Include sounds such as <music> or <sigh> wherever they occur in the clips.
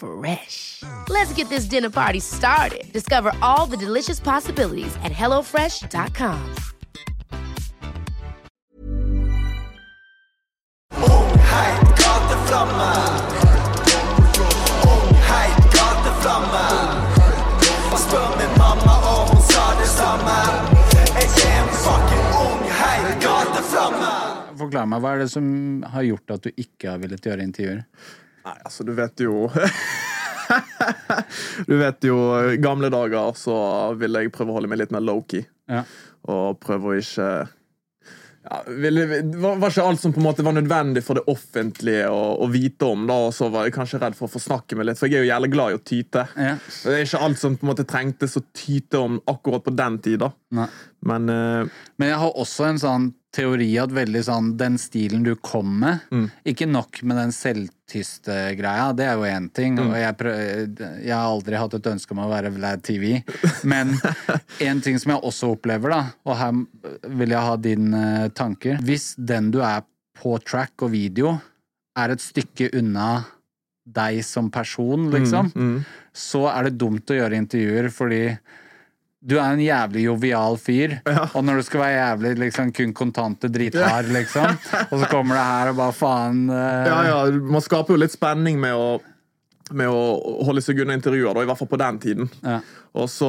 Fresh. Let's get this dinner party started. Discover all the delicious possibilities at hellofresh.com. Heit gateflamme. Ung, heit gateflamme. Spør min mamma om hun sa det samme. Jeg er en fucking ung, heit gateflamme. Forklar meg, Hva er det som har gjort at du ikke har villet gjøre intervjuer? Nei, altså, du vet jo <laughs> Du vet jo, gamle dager så ville jeg prøve å holde meg litt mer low-key. Ja. Og prøve å ikke ja, ville, var var ikke alt som på en måte var nødvendig for det offentlige å, å vite om. da, Og så var jeg kanskje redd for å forsnakke meg litt, for jeg er jo jævlig glad i å tyte. Ja. Det er ikke alt som på en måte trengtes å tyte om akkurat på den tida. Men uh, Men jeg har også en sånn teori at veldig sånn den stilen du kom med Mm. Ikke nok med den selvtyste greia, det er jo én ting, Mm. og jeg, prøv, jeg har aldri hatt et ønske om å være Vlad TV, men <laughs> en ting som jeg også opplever, da, og her vil jeg ha din eh, tanker Hvis den du er på track og video, er et stykke unna deg som person, liksom, mm, så er det dumt å gjøre intervjuer fordi du er en jævlig jovial fyr, og når du skal være jævlig liksom, kun kontante drithard, liksom, og så kommer det her og bare faen uh... ja, ja, man skaper jo litt spenning med å, med å holde seg unna intervjuer, da, i hvert fall på den tiden. Ja. Og så,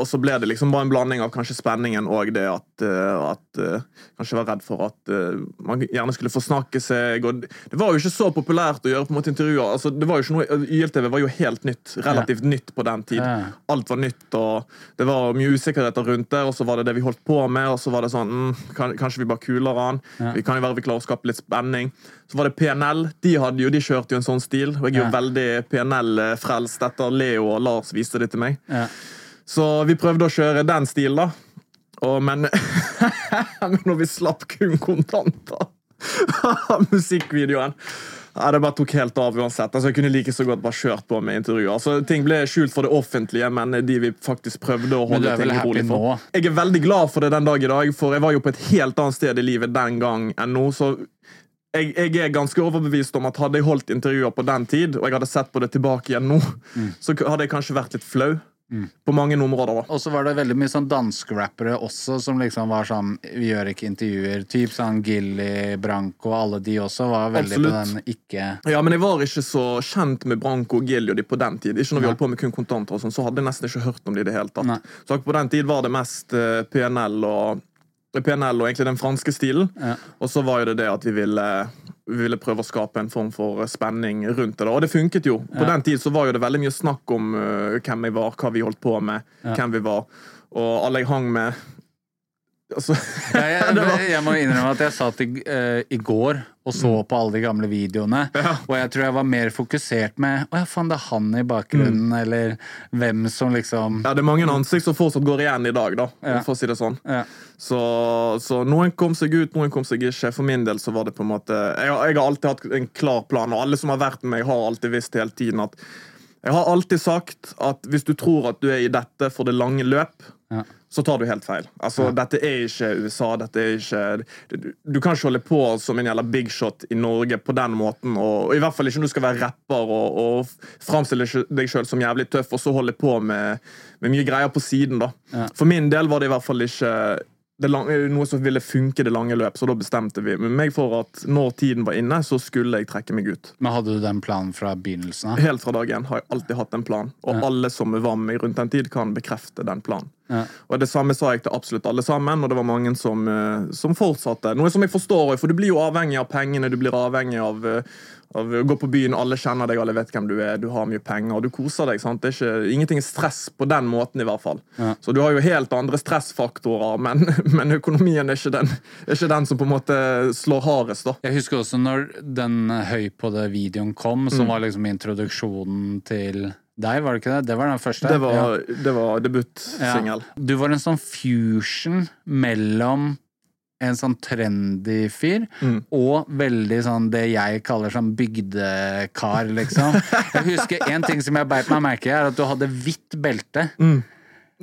og så ble det liksom bare en blanding av kanskje spenningen og det at, eh, at eh, Kanskje var redd for at eh, man gjerne skulle forsnakke seg. Og det var jo ikke så populært å gjøre på en måte intervjuer. Altså, det var jo ikke noe, YLTV var jo helt nytt. Relativt nytt på den tid. Ja. Alt var nytt, og det var mye usikkerheter rundt det. Og så var det det vi holdt på med, og så var det sånn mm, kan, Kanskje vi bare kuler an. Vi kan jo være vi klarer å skape litt spenning. Så var det PNL. De, hadde jo, de kjørte jo en sånn stil. Og jeg er jo Ja. veldig PNL-frelst etter Leo og Lars viste det til meg. Ja. Så vi prøvde å kjøre den stilen, da. Og, men, <laughs> når vi slapp kun kontanter Musikkvideoen ja, Det bare tok helt av uansett. Altså, jeg kunne like så godt bare kjørt på med intervjuer. Altså, ting ble skjult for det offentlige, men de vi faktisk prøvde å holde ting rolig for. Jeg er veldig glad for det den dag i dag, for jeg var jo på et helt annet sted i livet den gang enn nå. så jeg, jeg er ganske overbevist om at hadde jeg holdt intervjuer på den tid, og jeg hadde sett på det tilbake igjen nå, Mm. så hadde jeg kanskje vært litt flau. På mange områder. Og så var det veldig mye sånn danskerappere også som liksom var sånn Vi gjør ikke intervjuer. Typ sånn Gilly, Branko, alle de også var veldig på den ikke Ja, men jeg var ikke så kjent med Branko og Gilly og de på den tid. Ikke når vi holdt på med kun kontanter og sånn, så hadde jeg nesten ikke hørt om de i det hele tatt. Nei. Så på den tid var det mest eh, PNL og PNL og egentlig den franske stilen. Ja. Og så var jo det det at vi ville, vi ville prøve å skape en form for spenning rundt det. Og det funket jo. På den tid så var jo det veldig mye snakk om uh, hvem jeg var, hva vi holdt på med, hvem vi var. Og alle jeg hang med altså, Ja, jeg, <laughs> jeg må innrømme at jeg satt i, uh, i går og så på alle de gamle videoene, og jeg tror jeg var mer fokusert med Å ja, faen, det er han i bakgrunnen, eller hvem som liksom Ja, det er mange ansikt som fortsatt går igjen i dag, da, Ja. for å si det sånn. Ja. Så, så noen kom seg ut, noen kom seg ikke. For min del så var det på en måte Jeg, har- jeg har alltid hatt en klar plan, og alle som har vært med meg, har alltid visst hele tiden at Jeg har alltid sagt at hvis du tror at du er i dette for det lange løp, Ja. Så tar du helt feil. Altså, Dette er ikke USA. dette er ikke... Du, du kan ikke holde på som en jævla big shot i Norge på den måten. Og, og I hvert fall ikke når du skal være rapper og, og framstille deg sjøl som jævlig tøff, og så holde på med, med mye greier på siden. da. Ja. For min del var det i hvert fall ikke det lange, noe som ville funke det lange løp, så da bestemte vi Men meg for at når tiden var inne, så skulle jeg trekke meg ut. Men hadde du den planen fra begynnelsen av? Helt fra dag én har jeg alltid hatt en plan, og alle som var med meg rundt den tid, kan bekrefte den planen. Ja. Og det samme sa jeg til absolutt alle sammen, og det var mange som, eh, som fortsatte. Noe som jeg forstår, for du blir jo avhengig av pengene, du blir avhengig av, eh, av å gå på byen, alle kjenner deg, alle vet hvem du er, du har mye penger, og du koser deg. sant? Det er ikke, ingenting er stress på den måten, i hvert fall. Ja. Så du har jo helt andre stressfaktorer, men, <laughs> men økonomien er ikke, den, er ikke den som på en måte slår hardest, da. Jeg husker også når den høy på det videoen kom, Mm. som var liksom introduksjonen til deg, var det ikke det? Det var den første? Det var, Ja. det var debutsingel. Ja. Du var en sånn fusion mellom en sånn trendy fyr Mm. og veldig sånn det jeg kaller sånn bygdekar, liksom. <laughs> Jeg husker en ting som jeg beit meg merke i, er at du hadde hvitt belte. Mm.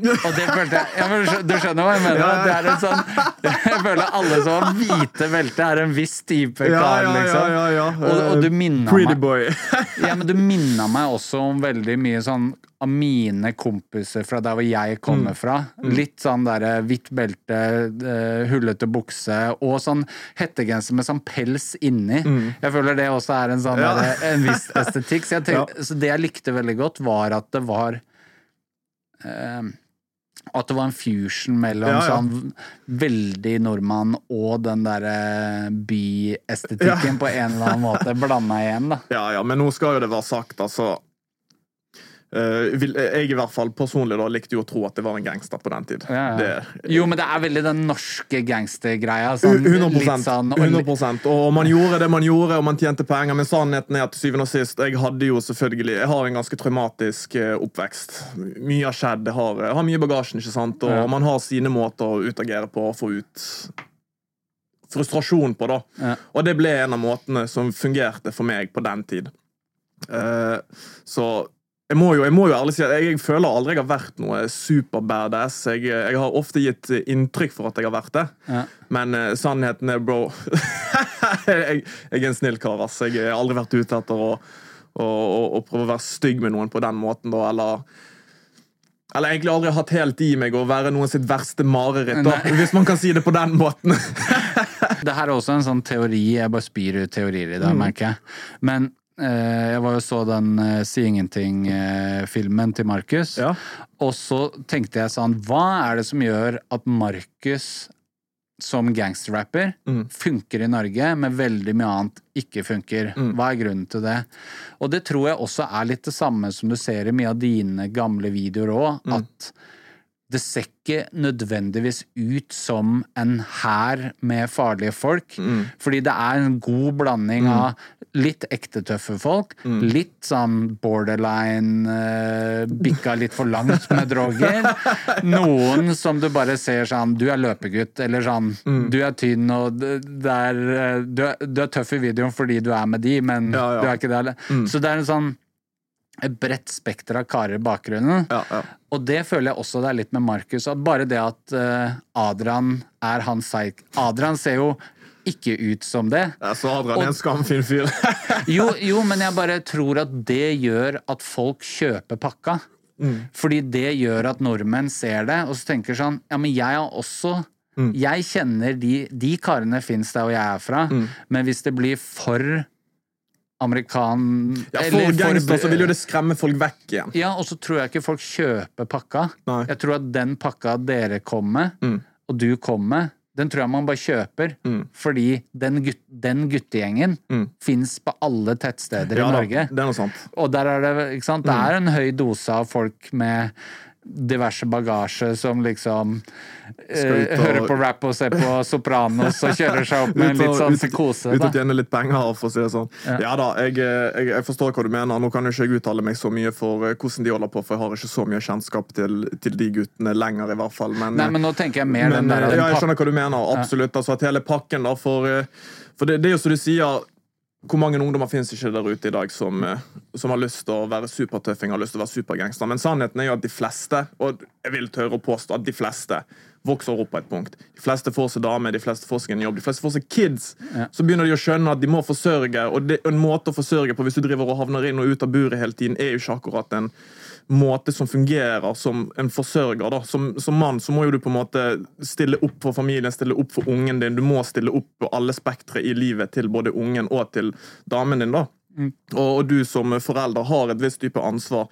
Og det følte jeg ja, men Du skjønner hva jeg mener? Det er en sånn Jeg føler alle som har hvite belte, er en viss type kar, liksom. Og, og du minna Pretty meg <laughs> ja, men du minna meg også om veldig mye sånn av mine kompiser fra der hvor jeg Mm. kommer fra. Litt sånn derre hvitt belte, eh, hullete bukse og sånn hettegenser med sånn pels inni. Jeg føler det også er en sånn Mm. Ja. der, en viss <laughs> estetikk. Så, tenkte, så det jeg likte veldig godt, var at det var eh, at det var en fusion mellom Ja, ja. sånn veldig nordmann og den derre byestetikken på en eller annen måte blanda igjen, da. Ja, ja, men nå skal jo det være sagt, altså eh, vil, Jeg i hvert fall personlig da likte jo å tro at det var en gangster på den tid. Ja, ja. Det, Jo, men det er veldig den norske gangstergreia. Sånn, 100, litt sånn, og, 100% Og man gjorde det man gjorde, og man tjente penger. Men sannheten er at syvende og sist, jeg hadde jo selvfølgelig Jeg har en ganske traumatisk eh, oppvekst. Mye har skjedd. Jeg har, jeg har mye i bagasjen, ikke sant? og Ja. man har sine måter å utagere på og få ut frustrasjon på, da. Og det ble en av måtene som fungerte for meg på den tid. Uh, så jeg må, jo, jeg må jo ærlig si at jeg, jeg føler aldri jeg har vært noe super-badass. Jeg, jeg har ofte gitt inntrykk for at jeg har vært det, Ja. men uh, sannheten er, bro <laughs> jeg, jeg er en snill kar, ass. Jeg har aldri vært ute etter å, å, å, å prøve å være stygg med noen på den måten, da, eller eller egentlig aldri hatt helt i meg å være noen sitt verste mareritt, da, hvis man kan si det på den måten. <laughs> Det her er også en sånn teori, jeg bare spyr ut teorier i dag, Mm. merker jeg. Men eh, jeg var jo så den uh, Si ingenting-filmen til Markus, Ja. og så tenkte jeg sånn Hva er det som gjør at Markus som gangsterrapper Mm. funker i Norge, men veldig mye annet ikke funker. Mm. Hva er grunnen til det? Og det tror jeg også er litt det samme som du ser i mye av dine gamle videoer òg, Mm. at det ser ikke nødvendigvis ut som en hær med farlige folk. Mm. Fordi det er en god blanding av litt ekte tøffe folk, Mm. litt sånn borderline uh, bikka litt for langt med droger. <laughs> Noen som du bare ser sånn Du er løpegutt, eller sånn Mm. Du er tynn, og det det er, eh, du, er, du er tøff i videoen fordi du er med de, men Ja, ja. du er ikke det. eller? Så det er en sånn et bredt spekter av karer i bakgrunnen. Ja, ja. Og det føler jeg også det er litt med Markus. At bare det at eh, Adrian er hans psyk... Adrian ser jo ikke ut som det. Ja, så Adrian er en skamfin fyr. <laughs> Jo, jo, men jeg bare tror at det gjør at folk kjøper pakka. Fordi det gjør at nordmenn ser det, og så tenker sånn Ja, men jeg har også Jeg kjenner de De karene fins der hvor jeg er fra, men hvis det blir for amerikan... Ja, eller for gangster så vil jo det skremme folk vekk igjen. Ja, og så tror jeg ikke folk kjøper pakka. Nei. Jeg tror at den pakka dere kom med, Mm. og du kom med, den tror jeg man bare kjøper. Mm. Fordi den, gut den guttegjengen Mm. fins på alle tettsteder Ja, i da, Ja, det er noe sant. Og der er det, ikke sant? Det er en høy dose av folk med diverse bagasje som liksom eh, hører på rap og ser på Sopranos og <laughs> kjører seg opp med en litt sånn psykose. Ut og tjene litt penger, for å si det sånn. Ja. Ja, da, jeg, jeg, jeg forstår hva du mener. Nå kan jo ikke jeg uttale meg så mye for eh, hvordan de holder på, for jeg har ikke så mye kjennskap til, til de guttene lenger, i hvert fall. Men, Nei, men nå tenker jeg mer men, den der eh, den ja, jeg skjønner hva du mener. Absolutt. Altså at hele pakken, da, for, eh, for det, det er jo som du sier hvor mange ungdommer finnes ikke der ute i dag som, eh, som har lyst til å være supertøffing, har lyst til å være supergangster? Men sannheten er jo at de fleste, og jeg vil tørre å påstå at de fleste, vokser opp på et punkt. De fleste får seg dame, de fleste får seg en jobb, de fleste får seg kids. Så begynner de å skjønne at de må forsørge, og det, en måte å forsørge på hvis du driver og havner inn og ut av buret hele tiden, er jo ikke akkurat en måte som fungerer som en forsørger. Da. Som, som mann så må jo du på en måte stille opp for familien, stille opp for ungen din. Du må stille opp på alle spektre i livet til både ungen og til damen din. da. Og, og du som forelder har et visst type ansvar.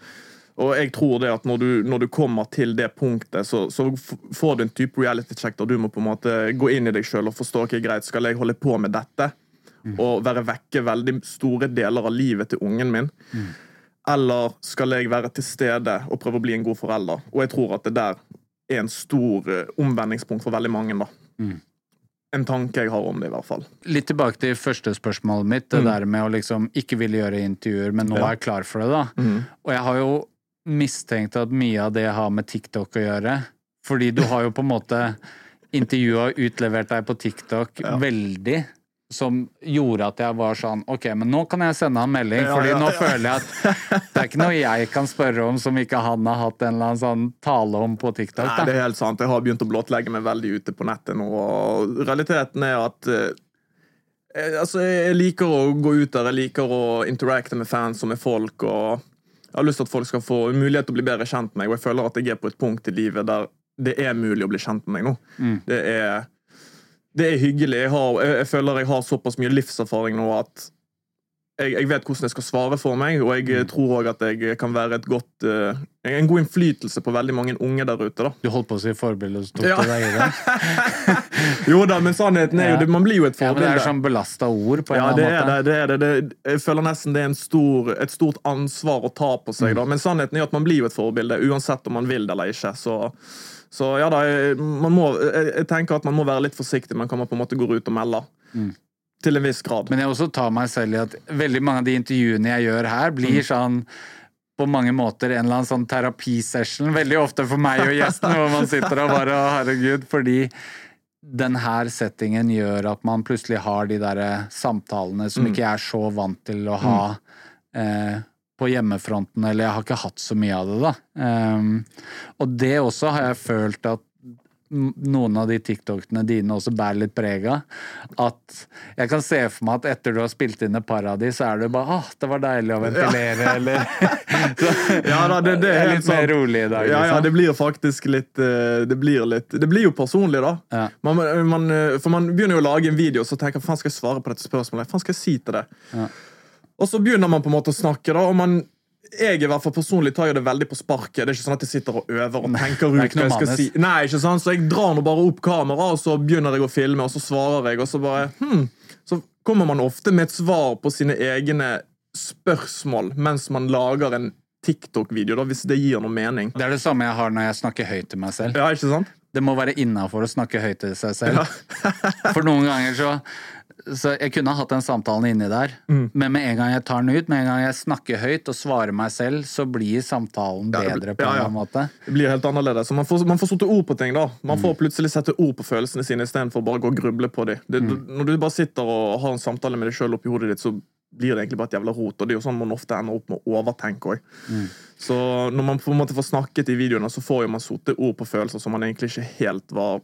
Og jeg tror det at når du, når du kommer til det punktet, så, så får du en type reality check der du må på en måte gå inn i deg sjøl og forstå ok, greit, skal jeg holde på med dette og være vekke veldig store deler av livet til ungen min. Eller skal jeg være til stede og prøve å bli en god forelder? Og jeg tror at det der er en stor eh, omvendingspunkt for veldig mange. da. En tanke jeg har om det, i hvert fall. Litt tilbake til første spørsmålet mitt, det der med å liksom ikke ville gjøre intervjuer, men nå Mm. Ja. er jeg klar for det, da. Og jeg har jo mistenkt at mye av det har med TikTok å gjøre. Fordi du har jo på en måte intervjua og utlevert deg på TikTok <laughs> veldig. Som gjorde at jeg var sånn Ok, men nå kan jeg sende han melding, Ja, Fordi ja, nå ja. føler jeg at det er ikke noe jeg kan spørre om som ikke han har hatt en eller annen sånn tale om på TikTok. Nei, det er helt sant. Jeg har begynt å blottlegge meg veldig ute på nettet nå. og Realiteten er at eh, eh, altså, jeg liker å gå ut der, jeg liker å interacte med fans og med folk. og Jeg har lyst til at folk skal få mulighet til å bli bedre kjent med meg, og jeg føler at jeg er på et punkt i livet der det er mulig å bli kjent med meg nå. Mm. Det, er, det er hyggelig. Jeg, har, jeg, jeg føler jeg har såpass mye livserfaring nå at jeg, jeg vet hvordan jeg skal svare for meg, og jeg Mm. tror òg at jeg kan være et godt, uh, en god innflytelse på veldig mange unge der ute. da. Du holdt på å si forbilde, så tok Ja. du deg i det. <laughs> Jo da, men sannheten er jo Ja. det, Man blir jo et Ja, men det er sånn belasta ord på en Ja, det annen er måte. det. det, er det. jeg føler nesten det er en stor, et stort ansvar å ta på Mm. seg. da. Men sannheten er at man blir jo et forbilde, uansett om man vil det eller ikke. Så, så ja da, man må, jeg, jeg tenker at man må være litt forsiktig man kan man på en måte gå ut og melder. Til en viss grad. Mm. Men jeg også tar meg selv i at veldig mange av de intervjuene jeg gjør her, Mm. blir sånn på mange måter en eller annen sånn terapisession. Veldig ofte for meg og gjesten, hvor man sitter og bare herregud. Fordi den her settingen gjør at man plutselig har de der samtalene som Mm. ikke jeg er så vant til å ha eh, på hjemmefronten, eller jeg har ikke hatt så mye av det, da. Um, og det også har jeg følt at noen av de TikTokene dine også bærer litt preg av. At jeg kan se for meg at etter du har spilt inn et par av de, så er det bare åh, det var deilig å ventilere, eller så, <laughs> Ja da, det, det er <laughs> litt sånn, mer rolig i dag, Ja, ja, liksom. det blir faktisk litt eh, Det blir, litt, det blir jo personlig, da. Ja. Man, man, eh, for man begynner jo å lage en video, så tenker jeg faen skal jeg svare på dette spørsmålet. Faen skal jeg si til det? Ja. Og så begynner man på en måte å snakke, da, og man jeg i hvert fall personlig tar jo det veldig på sparket. Det er ikke sånn at jeg sitter og øver og tenker er ut hva jeg skal si. Nei, ikke sant? Så jeg drar nå bare opp kameraet, og så begynner jeg å filme, og så svarer jeg, og så bare hmm. Så kommer man ofte med et svar på sine egne spørsmål mens man lager en TikTok-video, da, hvis det gir noe mening. Det er det samme jeg har når jeg snakker høyt til meg selv. Ja, ikke sant? Det må være innafor å snakke høyt til seg selv. <laughs> For noen ganger så så jeg kunne ha hatt den samtalen inni der, Mm. men med en gang jeg tar den ut, med en gang jeg snakker høyt og svarer meg selv, så blir samtalen Ja, det bedre blir- på en ja, ja. måte. Det blir helt annerledes. Så man får, man får satt ord på ting. da. Man Mm. får plutselig sette ord på følelsene sine istedenfor bare å gå og gruble på dem. Det, Mm. Når du bare sitter og har en samtale med deg sjøl oppi hodet ditt, så blir det egentlig bare et jævla rot. Og det er jo sånn man ofte ender opp med å overtenke òg. Mm. Så når man på en måte får snakket i videoene, så får jo man satt ord på følelser som man egentlig ikke helt var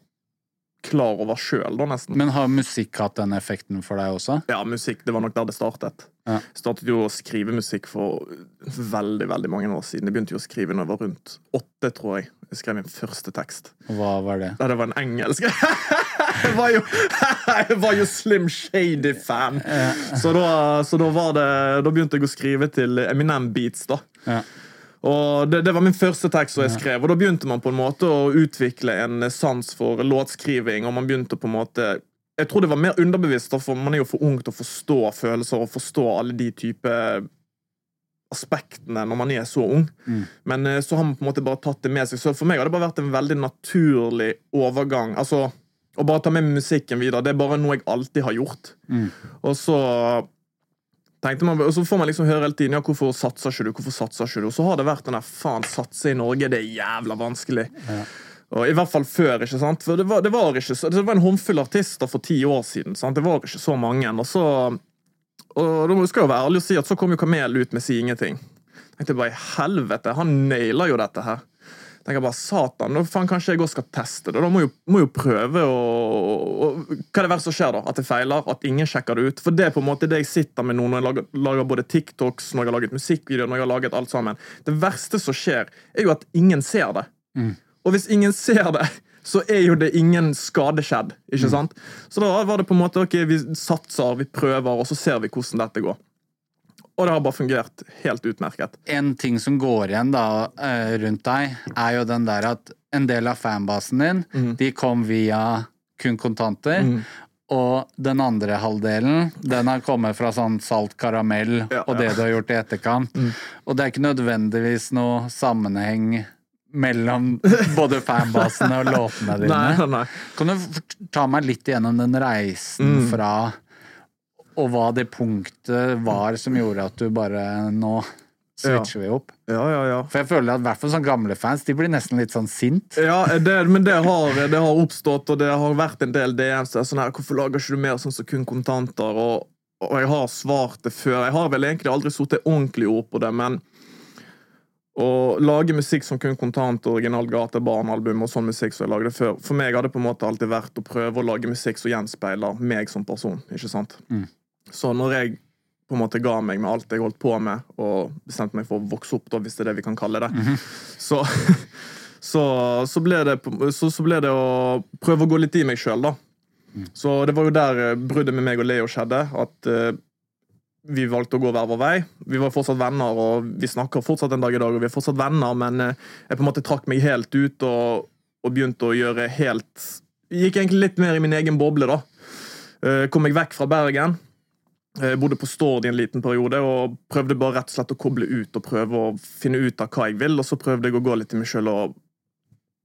klar over sjøl, da, nesten. Men har musikk hatt den effekten for deg også? Ja, musikk. Det var nok der det startet. Ja. Startet jo å skrive musikk for veldig veldig mange år siden. Jeg begynte jo å skrive når jeg var rundt åtte, tror jeg. Jeg skrev min første tekst. Hva var det? Ja, det var en engelsk. <laughs> jeg, var jo, jeg var jo Slim Shady-fan. Så, da, så da, var det, da begynte jeg å skrive til Eminem Beats. da. Ja. Og det, det var min første tekst som jeg skrev, og da begynte man på en måte å utvikle en sans for låtskriving. og man begynte på en måte jeg tror det var mer underbevisst, for man er jo for ung til å forstå følelser og forstå alle de type aspektene når man er så ung. Men eh, så har man på en måte bare tatt det med seg. Så for meg har det bare vært en veldig naturlig overgang. Altså, Å bare ta med musikken videre. Det er bare noe jeg alltid har gjort. Og så tenkte man, og så får man liksom høre hele tiden ja, hvorfor satser ikke du, hvorfor satser ikke du? Og så har det vært den der faen, satse i Norge, det er jævla vanskelig. Og I hvert fall før. ikke sant? For det var, det var, ikke det var en håndfull artister for ti år siden. sant? Det var ikke så mange. Og så og da skal jeg jo være ærlig og si at så kom jo Kamel ut med Si ingenting. Jeg tenkte bare i helvete, han naila jo dette her. Jeg tenker bare, Satan, nå faen kanskje jeg også skal teste det. Da må jo, må jo prøve å, Hva er det verste som skjer, da? At det feiler? At ingen sjekker det ut? For det er på en måte det jeg sitter med nå når jeg lager, lager både TikToks, når jeg har laget musikkvideoer, når jeg har laget alt sammen. Det verste som skjer, er jo at ingen ser det. Og hvis ingen ser det, så er jo det ingen skade skjedd. ikke sant? Så da var det på en måte ok, vi satser, vi prøver, og så ser vi hvordan dette går. Og det har bare fungert helt utmerket. En ting som går igjen da eh, rundt deg, er jo den der at en del av fanbasen din, mm. de kom via kun kontanter. Og den andre halvdelen, den har kommet fra sånn salt karamell Ja, og det. Mm. du har gjort i etterkant. Og det er ikke nødvendigvis noe sammenheng mellom både fanbasene og låtene dine. Nei, nei. Kan du ta meg litt igjennom den reisen Mm. fra Og hva det punktet var som gjorde at du bare Nå switcher vi opp. Ja, ja, ja. For jeg føler at hvert fall sånn gamle fans De blir nesten litt sånn sint. Ja, det, men det har, det har oppstått, og det har vært en del DMs. Sånn her, Hvorfor lager ikke du mer sånn som kun kontanter? Og, og jeg har svart det før. Jeg har vel egentlig aldri satt ordentlig ord på det, men å lage musikk som kun kontant, originalt gatebarnalbum og sånn musikk som jeg lagde før, for meg har det på en måte alltid vært å prøve å lage musikk som gjenspeiler meg som person. ikke sant? Så når jeg på en måte ga meg med alt jeg holdt på med, og bestemte meg for å vokse opp, da, hvis det er det vi kan kalle det, så, <laughs> så, så, ble det, så, så ble det å prøve å gå litt i meg sjøl, da. Så det var jo der eh, bruddet med meg og Leo skjedde. At eh, vi valgte å gå hver vår vei. Vi var fortsatt venner, og vi snakker fortsatt en dag i dag, og vi er fortsatt venner, men eh, jeg på en måte trakk meg helt ut og, og begynte å gjøre helt Gikk egentlig litt mer i min egen boble, da. Kom meg vekk fra Bergen. Jeg bodde på Stord i en liten periode og prøvde bare rett og slett å koble ut og prøve å finne ut av hva jeg vil. Og så prøvde jeg å gå litt i meg sjøl og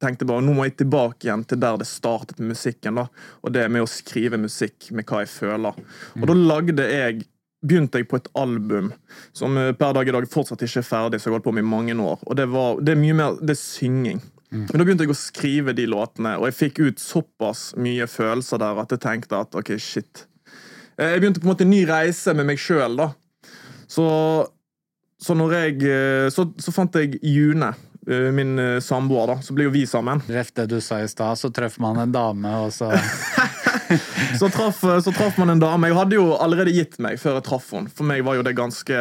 tenkte bare nå må jeg tilbake igjen til der det startet med musikken. da, Og det med å skrive musikk med hva jeg føler. Og da lagde jeg begynte jeg på et album som eh, per dag i dag fortsatt ikke er ferdig, så jeg har holdt på med i mange år. Og det, var, det er mye mer det er synging. Men da begynte jeg å skrive de låtene, og jeg fikk ut såpass mye følelser der at jeg tenkte at ok, shit. Eh, Jeg begynte på en måte en ny reise med meg sjøl, da. Så, så når jeg eh, så, så fant jeg June, eh, min samboer, da. Så ble jo vi sammen. Rett det du sa i stad, så treffer man en dame, og så <laughs> <laughs> Så traff, så traff man en dame. Jeg hadde jo allerede gitt meg før jeg traff henne. For meg var jo det ganske,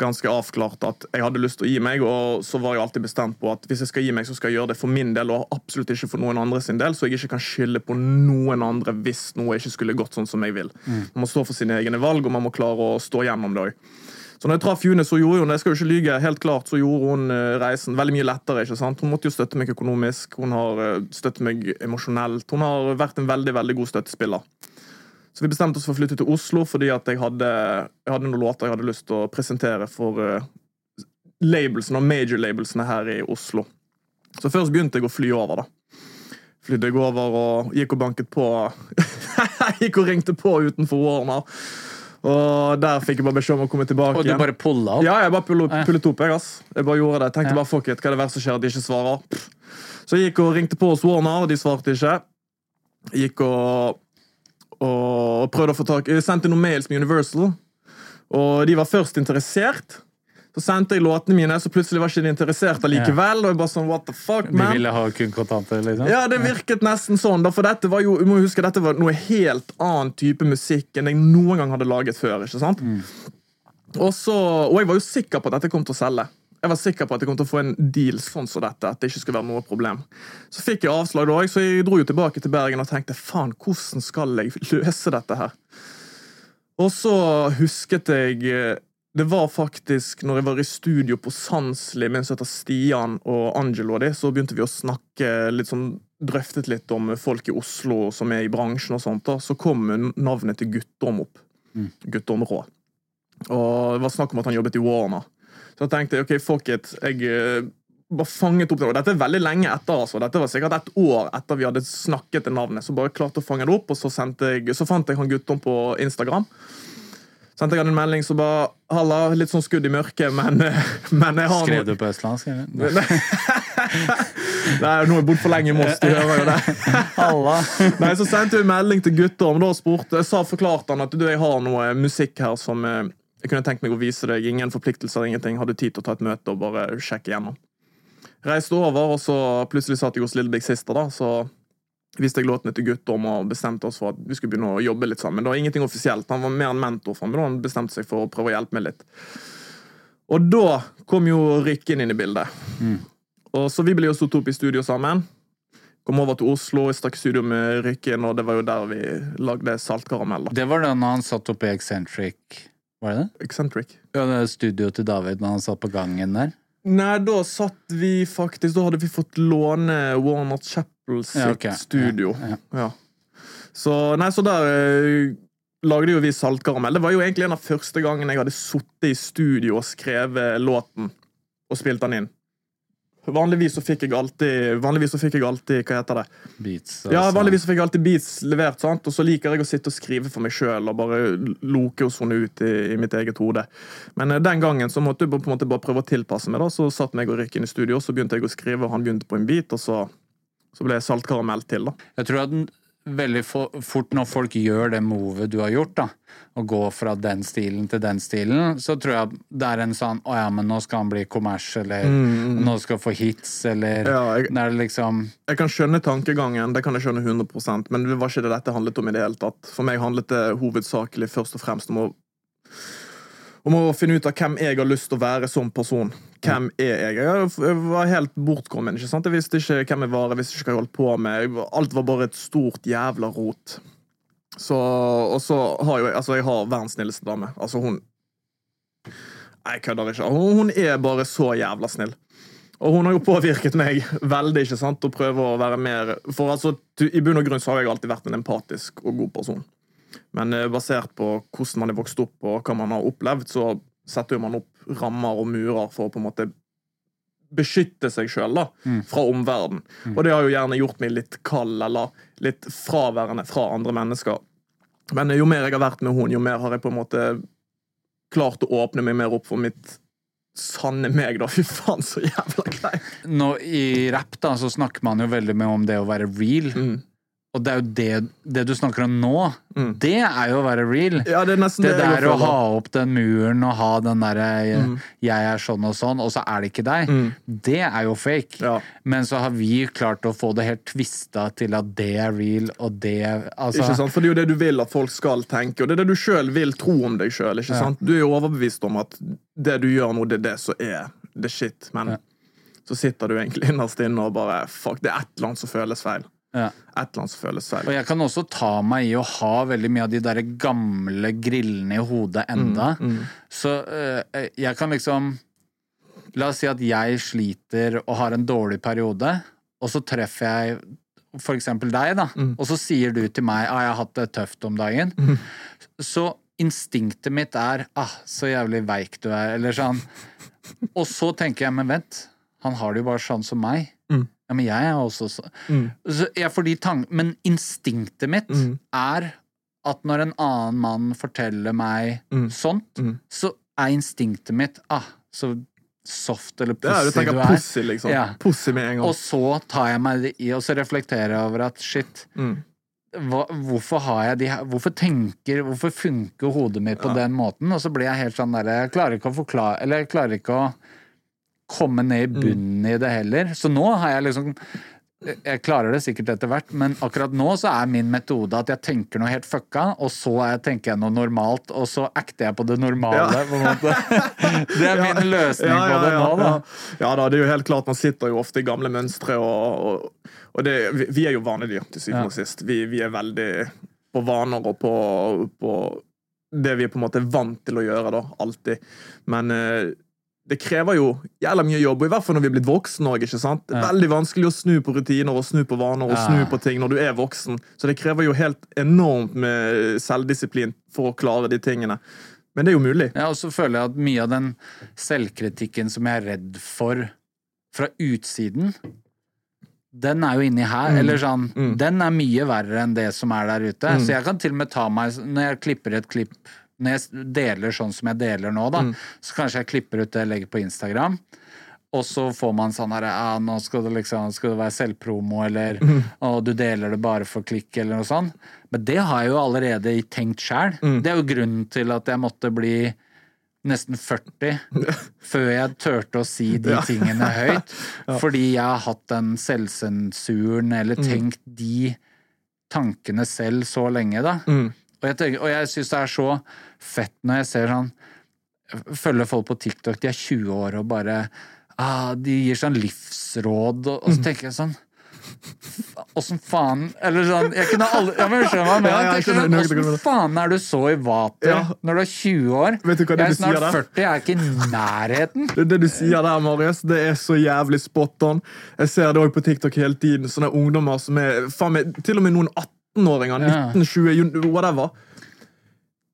ganske avklart at jeg hadde lyst til å gi meg. Og så var jeg alltid bestemt på at hvis jeg skal gi meg, så skal jeg gjøre det for min del, og absolutt ikke for noen andre sin del, så jeg ikke kan skylde på noen andre hvis noe ikke skulle gått sånn som jeg vil. Man må stå for sine egne valg, og man må klare å stå gjennom det òg. Så når jeg traff June, så gjorde hun jeg skal jo ikke lyge, helt klart, så gjorde hun eh, reisen veldig mye lettere. ikke sant? Hun måtte jo støtte meg økonomisk, hun har eh, støttet meg emosjonelt. Hun har vært en veldig veldig god støttespiller. Så vi bestemte oss for å flytte til Oslo fordi at jeg hadde, jeg hadde noen låter jeg hadde lyst til å presentere for uh, labelsene og major labelsene her i Oslo. Så først begynte jeg å fly over, da. Flydde jeg over og gikk og banket på <laughs> Gikk og ringte på utenfor Warner. Og der fikk jeg bare beskjed om å komme tilbake Og du bare pulla opp? ja, jeg bare pullet opp. Jeg, ass. jeg bare gjorde det. Tenkte Ja. bare, fuck it, Hva er det verste som skjer? at de ikke svarer? Pff. Så jeg gikk og ringte på hos Warner, og de svarte ikke. Jeg Gikk og, og prøvde å få tak Jeg sendte noen mails med Universal, og de var først interessert. Så sendte jeg låtene mine, så plutselig var ikke de interessert allikevel. Og jeg bare sånn, what the fuck, De ville ha kun kontanter, liksom? Ja, det virket nesten sånn. Da, for dette var jo, du må huske, dette var noe helt annen type musikk enn jeg noen gang hadde laget før. ikke sant? Og, så, og jeg var jo sikker på at dette kom til å selge. Jeg var sikker på at jeg kom til å få en deal sånn som dette. at det ikke skulle være noe problem. Så fikk jeg avslag, da, så jeg dro jo tilbake til Bergen og tenkte faen, hvordan skal jeg løse dette her? Og så husket jeg eh, Det var faktisk når jeg var i studio på Sandsli med en som heter Stian og Angelo, og de, så begynte vi å snakke litt sånn Drøftet litt om folk i Oslo som er i bransjen, og sånt da, så kom navnet til Guttorm opp. Guttorm Rå. Og det var snakk om at han jobbet i Warner. Så jeg tenkte ok, fuck it. Jeg eh, bare fanget opp det. Og dette er veldig lenge etter. altså. Dette var sikkert et år etter vi hadde snakket det navnet. Så bare klarte å fange det opp, og så, jeg, så fant jeg han Guttorm på Instagram. Sendte jeg han en melding som bare Halla, litt sånn skudd i mørket, men, eh, <laughs> men jeg har Skrev du på østlandsk? eller? <laughs> Nei, nå har jeg bodd for lenge i Moss, du hører jo det. <laughs> Halla! Nei, Så sendte jeg en melding til Guttorm da og spurte, jeg sa forklarte han at du, jeg har noe musikk her som eh, jeg kunne tenkt meg å vise deg. Ingen forpliktelser, ingenting. Har du tid til å ta et møte og bare sjekke igjennom? Reiste over, og så plutselig satt jeg hos Lille Big Sister, da, så viste jeg låtene til Guttorm og bestemte oss for at vi skulle begynne å jobbe litt sammen. Det var ingenting offisielt. Han var mer en mentor for meg, han bestemte seg for å prøve å hjelpe meg litt. Og da kom jo Rykken inn i bildet. Og så vi ble jo stått opp i studio sammen. Kom over til Oslo, jeg stakk studio med Rykken, og det var jo der vi lagde Saltkaramell. Det var da han satt oppe i Eccentric Var det det? Eccentric. Ja, det er studioet til David når han satt på gangen der. Nei, da satt vi faktisk Da hadde vi fått låne Warner Chapel sitt Ja, okay. studio. Ja. Så, nei, så der eh, lagde jo vi Saltkaramell. Det var jo egentlig en av første gangene jeg hadde sittet i studio og skrevet låten og spilt den inn. Vanligvis så fikk jeg alltid Vanligvis så fikk jeg alltid Hva heter det? Beats. Altså. Ja, vanligvis så fikk jeg alltid beats levert, sant? og så liker jeg å sitte og skrive for meg sjøl og bare loke og sone ut i, i mitt eget hode. Men eh, den gangen så måtte jeg på en måte bare prøve å tilpasse meg. da, Så satt meg og Rick inn i studio, og så begynte jeg å skrive, og han begynte på en beat, og så, så ble jeg saltkaramell til. da. Jeg tror at den, veldig fort når folk gjør det movet du har gjort, da, å gå fra den stilen til den stilen, så tror jeg det er en sånn Å ja, men nå skal han bli kommers, eller nå skal han få hits, eller Mm, Ja, jeg- Det liksom Jeg kan skjønne tankegangen, det kan jeg skjønne 100 men det var ikke det dette handlet om i det hele tatt. For meg handlet det hovedsakelig først og fremst om å om å finne ut av hvem jeg har lyst til å være som person. Hvem er jeg? Jeg var helt bortkommen. ikke sant? Jeg visste ikke hvem jeg var, jeg visste ikke hva jeg holdt på med. Alt var bare et stort jævla rot. Så, og så har jo jeg altså jeg har verdens snilleste dame. Altså, hun jeg kødder ikke. Hun, hun er bare så jævla snill. Og hun har jo påvirket meg veldig ikke sant, å prøve å være mer For altså, I bunn og grunn så har jeg alltid vært en empatisk og god person. Men eh, basert på hvordan man er vokst opp og hva man har opplevd, så setter man opp rammer og murer for å på en måte beskytte seg sjøl fra omverdenen. Og det har jo gjerne gjort meg litt kald eller litt fraværende fra andre mennesker. Men eh, jo mer jeg har vært med henne, jo mer har jeg på en måte klart å åpne meg mer opp for mitt sanne meg, da. <laughs> Fy faen, så jævla nå, I rapp da, så snakker man jo veldig mye om det å være real. Mm. Og det er jo det, det du snakker om nå, det er jo å være real. Ja, det er Det der å ha opp den muren og ha den derre Mm. 'jeg er sånn og sånn', og så er det ikke deg, det er jo fake. Ja. Men så har vi klart å få det helt tvista til at det er real, og det altså, Ikke sant? For det er jo det du vil at folk skal tenke, og det er det du sjøl vil tro om deg sjøl. Du er jo overbevist om at det du gjør nå, det er det som er the shit, men så sitter du egentlig innerst inne og bare Fuck, det er et eller annet som føles feil. Ja. Et eller annet som føles feil. Og jeg kan også ta meg i å ha veldig mye av de der gamle grillene i hodet enda. Mm, Så eh, jeg kan liksom La oss si at jeg sliter og har en dårlig periode, og så treffer jeg for eksempel deg, da, Mm. og så sier du til meg ah, 'jeg har hatt det tøft om dagen', så instinktet mitt er 'ah, så jævlig veik du er', eller sånn. Og så tenker jeg 'men vent, han har det jo bare sånn som meg'. Ja, men jeg er også så, så jeg Men instinktet mitt er at når en annen mann forteller meg sånt, så er instinktet mitt ah, så soft eller Ja, du pussy du er. pussy, liksom. Ja. Pussy med en gang. Og så tar jeg meg det i, og så reflekterer jeg over at shit Mm. hva, Hvorfor har jeg de her Hvorfor tenker Hvorfor funker hodet mitt på den måten? Og så blir jeg helt sånn derre Jeg klarer ikke å forklare Eller jeg klarer ikke å komme ned i bunnen i det heller. Så nå har jeg liksom jeg klarer det sikkert etter hvert, men akkurat nå så er min metode at jeg tenker noe helt fucka, og så er- tenker jeg noe normalt, og så acter jeg på det normale. Ja. På. <laughs> Det er min løsning Ja, ja, på det nå, da. Ja. ja da, det er jo helt klart, man sitter jo ofte i gamle mønstre, og, og, og det, vi, er jo vanedyr til syvende og sist. Vi, vi er veldig på vaner og på, på det vi er på en måte vant til å gjøre, da. Alltid. Men eh, det krever jo jævla mye jobb, i hvert fall når vi er blitt voksne òg. Det er veldig vanskelig å snu på rutiner og snu på vaner og Ja. snu på ting når du er voksen. Så det krever jo helt enormt med selvdisiplin for å klare de tingene. Men det er jo mulig. Ja, og så føler jeg at mye av den selvkritikken som jeg er redd for fra utsiden, den er jo inni her. Mm. Eller sånn Den er mye verre enn det som er der ute. Så jeg kan til og med ta meg Når jeg klipper et klipp Når jeg deler sånn som jeg deler nå, da, Mm. så kanskje jeg klipper ut det jeg legger på Instagram. Og så får man sånn her ja, Nå skal det liksom Skal det være selvpromo, eller Mm. Og du deler det bare for klikk, eller noe sånt. Men det har jeg jo allerede tenkt sjæl. Mm. Det er jo grunnen til at jeg måtte bli nesten 40 <laughs> før jeg turte å si de Ja. tingene høyt. <laughs> Fordi jeg har hatt den selvsensuren, eller Mm. tenkt de tankene selv så lenge, da. Mm. Og jeg, tenker, og jeg syns det er så fett når jeg ser sånn Følger folk på TikTok, de er 20 år og bare ah, De gir sånn livsråd, og, og så tenker jeg sånn Åssen faen Eller sånn Jeg kunne aldri ja, men skjønner hva jeg mener. Sånn. Åssen faen er du så i vater Ja. når du er 20 år? Vet du hva det jeg er snart 40, jeg er ikke i nærheten. Det, det du sier der, Marius, det er så jævlig spot on. Jeg ser det òg på TikTok hele tiden. Sånne ungdommer som er faen meg, Til og med noen 18-åringer. Ja. 19-20, whatever.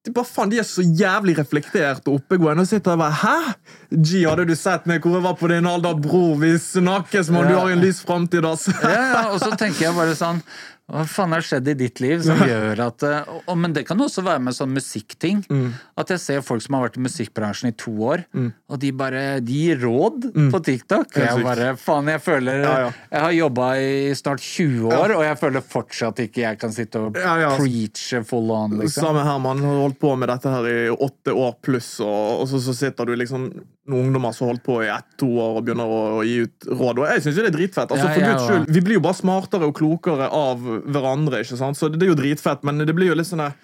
De, bare, faen, de er så jævlig reflektert og oppegående. Og sitter der bare Hæ? G, hadde du sett meg hvor jeg var på din alder, bror? Vi snakkes, mann. Du har en lys framtid, ass. Ja, ja, og så tenker jeg bare sånn hva faen har skjedd i ditt liv som gjør at eh, og, Men det kan også være med sånn musikkting. Mm. At jeg ser folk som har vært i musikkbransjen i to år, og de bare De gir råd på TikTok. Mm. Jeg bare Faen, jeg føler Ja, ja. Jeg har jobba i snart 20 år, og jeg føler fortsatt ikke jeg kan sitte og Ja, ja. preache full on, liksom. Samme her, man har holdt på med dette her i åtte år pluss, og, og så, så sitter du liksom noen ungdommer som har holdt på i ett-to år og begynner å, å gi ut råd. Og jeg syns det er dritfett. Altså, Ja, for Guds skyld, Vi blir jo bare smartere og klokere av hverandre, ikke sant? så det, det er jo dritfett, men det blir jo litt sånn der-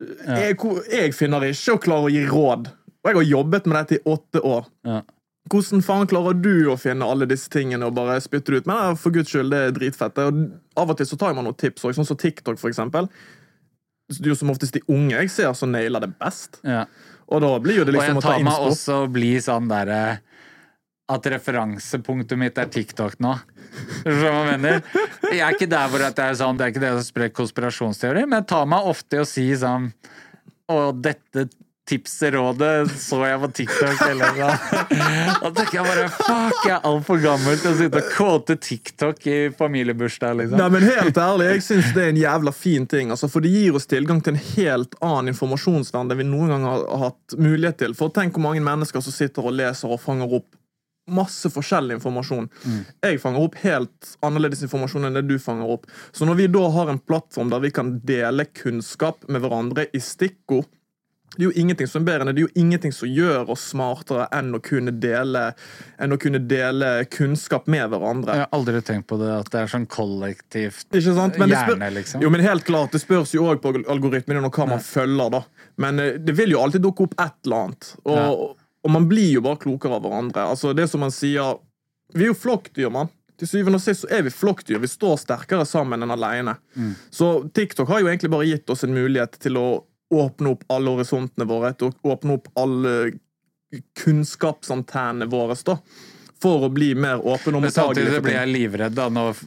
jeg, jeg finner ikke å klare å gi råd. Og jeg har jobbet med dette i åtte år. Ja. Hvordan faen klarer du å finne alle disse tingene og bare spytte det ut? Men for guds skyld, det er dritfett. Og av og til så tar man noen tips, også, sånn som TikTok, for eksempel. Det er jo som oftest de unge jeg ser som nailer det best. Ja. Og da blir jo det liksom å ta innspå. Og jeg tar meg også bli sånn derre at referansepunktet mitt er TikTok nå. Jeg? Jeg er ikke der hvor at jeg er sånn, det er ikke det som sprer konspirasjonsteori, men jeg tar meg ofte i å si sånn Og dette tipset, rådet, så jeg på TikTok, eller sånn. Da tenker jeg bare fuck, jeg er altfor gammel til å sitte og kåte TikTok i familiebursdag, liksom. Nei, men helt ærlig, jeg syns det er en jævla fin ting. Altså, for det gir oss tilgang til en helt annen informasjonsverden enn vi noen gang har hatt mulighet til. For tenk hvor mange mennesker som sitter og leser og fanger opp masse forskjellig informasjon. Jeg fanger opp helt annerledes informasjon enn det du fanger opp. Så når vi da har en plattform der vi kan dele kunnskap med hverandre i stikkord det er jo ingenting som bedre enn det. Det er jo ingenting som gjør oss smartere enn å kunne dele, å kunne dele kunnskap med hverandre. Jeg har aldri tenkt på det, at det er sånn kollektivt hjerne, liksom. Jo, men helt klart, Det spørs jo òg på algoritmen og hva man følger. da. Men eh, det vil jo alltid dukke opp et eller annet. Og, Ja. Og man blir jo bare klokere av hverandre. Altså, det som man sier Vi er jo flokkdyr, mann. Til syvende og sist så er vi flokkdyr. Vi står sterkere sammen enn alene. Mm. Så TikTok har jo egentlig bare gitt oss en mulighet til å åpne opp alle horisontene våre, til å åpne opp alle kunnskapsantennene våre, da. For å bli mer åpen om Men samtidig blir jeg livredd da når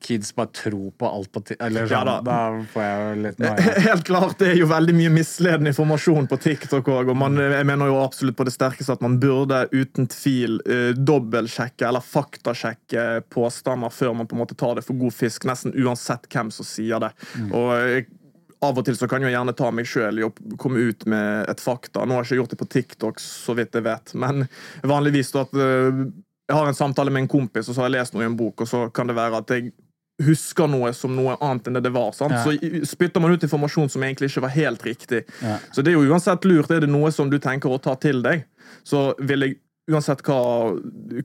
kids bare tror på alt på TikTok. Sånn. Ja da. da. får jeg jo litt noia. <laughs> Helt klart, Det er jo veldig mye misledende informasjon på TikTok òg. Og man, jeg mener jo absolutt på det sterkeste at man burde uten tvil uh, dobbeltsjekke eller faktasjekke påstander før man på en måte tar det for god fisk, nesten uansett hvem som sier det. Og eh, Av og til så kan jeg gjerne ta meg sjøl i å komme ut med et fakta. Nå har jeg ikke gjort det på TikTok, så vidt jeg vet, men vanligvis da at eh, jeg har en samtale med en kompis, og så har jeg lest noe i en bok, og så kan det være at jeg husker noe som noe annet enn det det var. sant? Ja. Så spytter man ut informasjon som egentlig ikke var helt riktig. Ja. Så det er jo uansett lurt. Er det noe som du tenker å ta til deg, så vil jeg Uansett hva,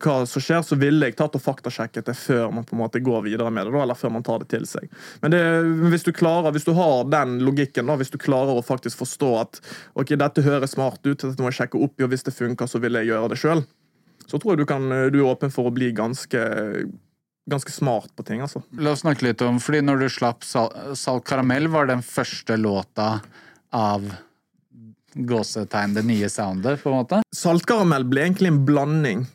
hva som skjer, så ville jeg tatt og faktasjekket det før man på en måte går videre med det, eller før man tar det til seg. Men det, hvis du klarer, hvis du har den logikken, da, hvis du klarer å faktisk forstå at ok, dette høres smart ut, dette må jeg sjekke opp og hvis det funker, så vil jeg gjøre det sjøl, så tror jeg du, kan, du er åpen for å bli ganske ganske smart på ting, altså. La oss snakke litt om Fordi når du slapp Sal Salt Karamell, var den første låta av gåsetegn, det nye soundet, på en måte? Saltkaramell ble egentlig en blanding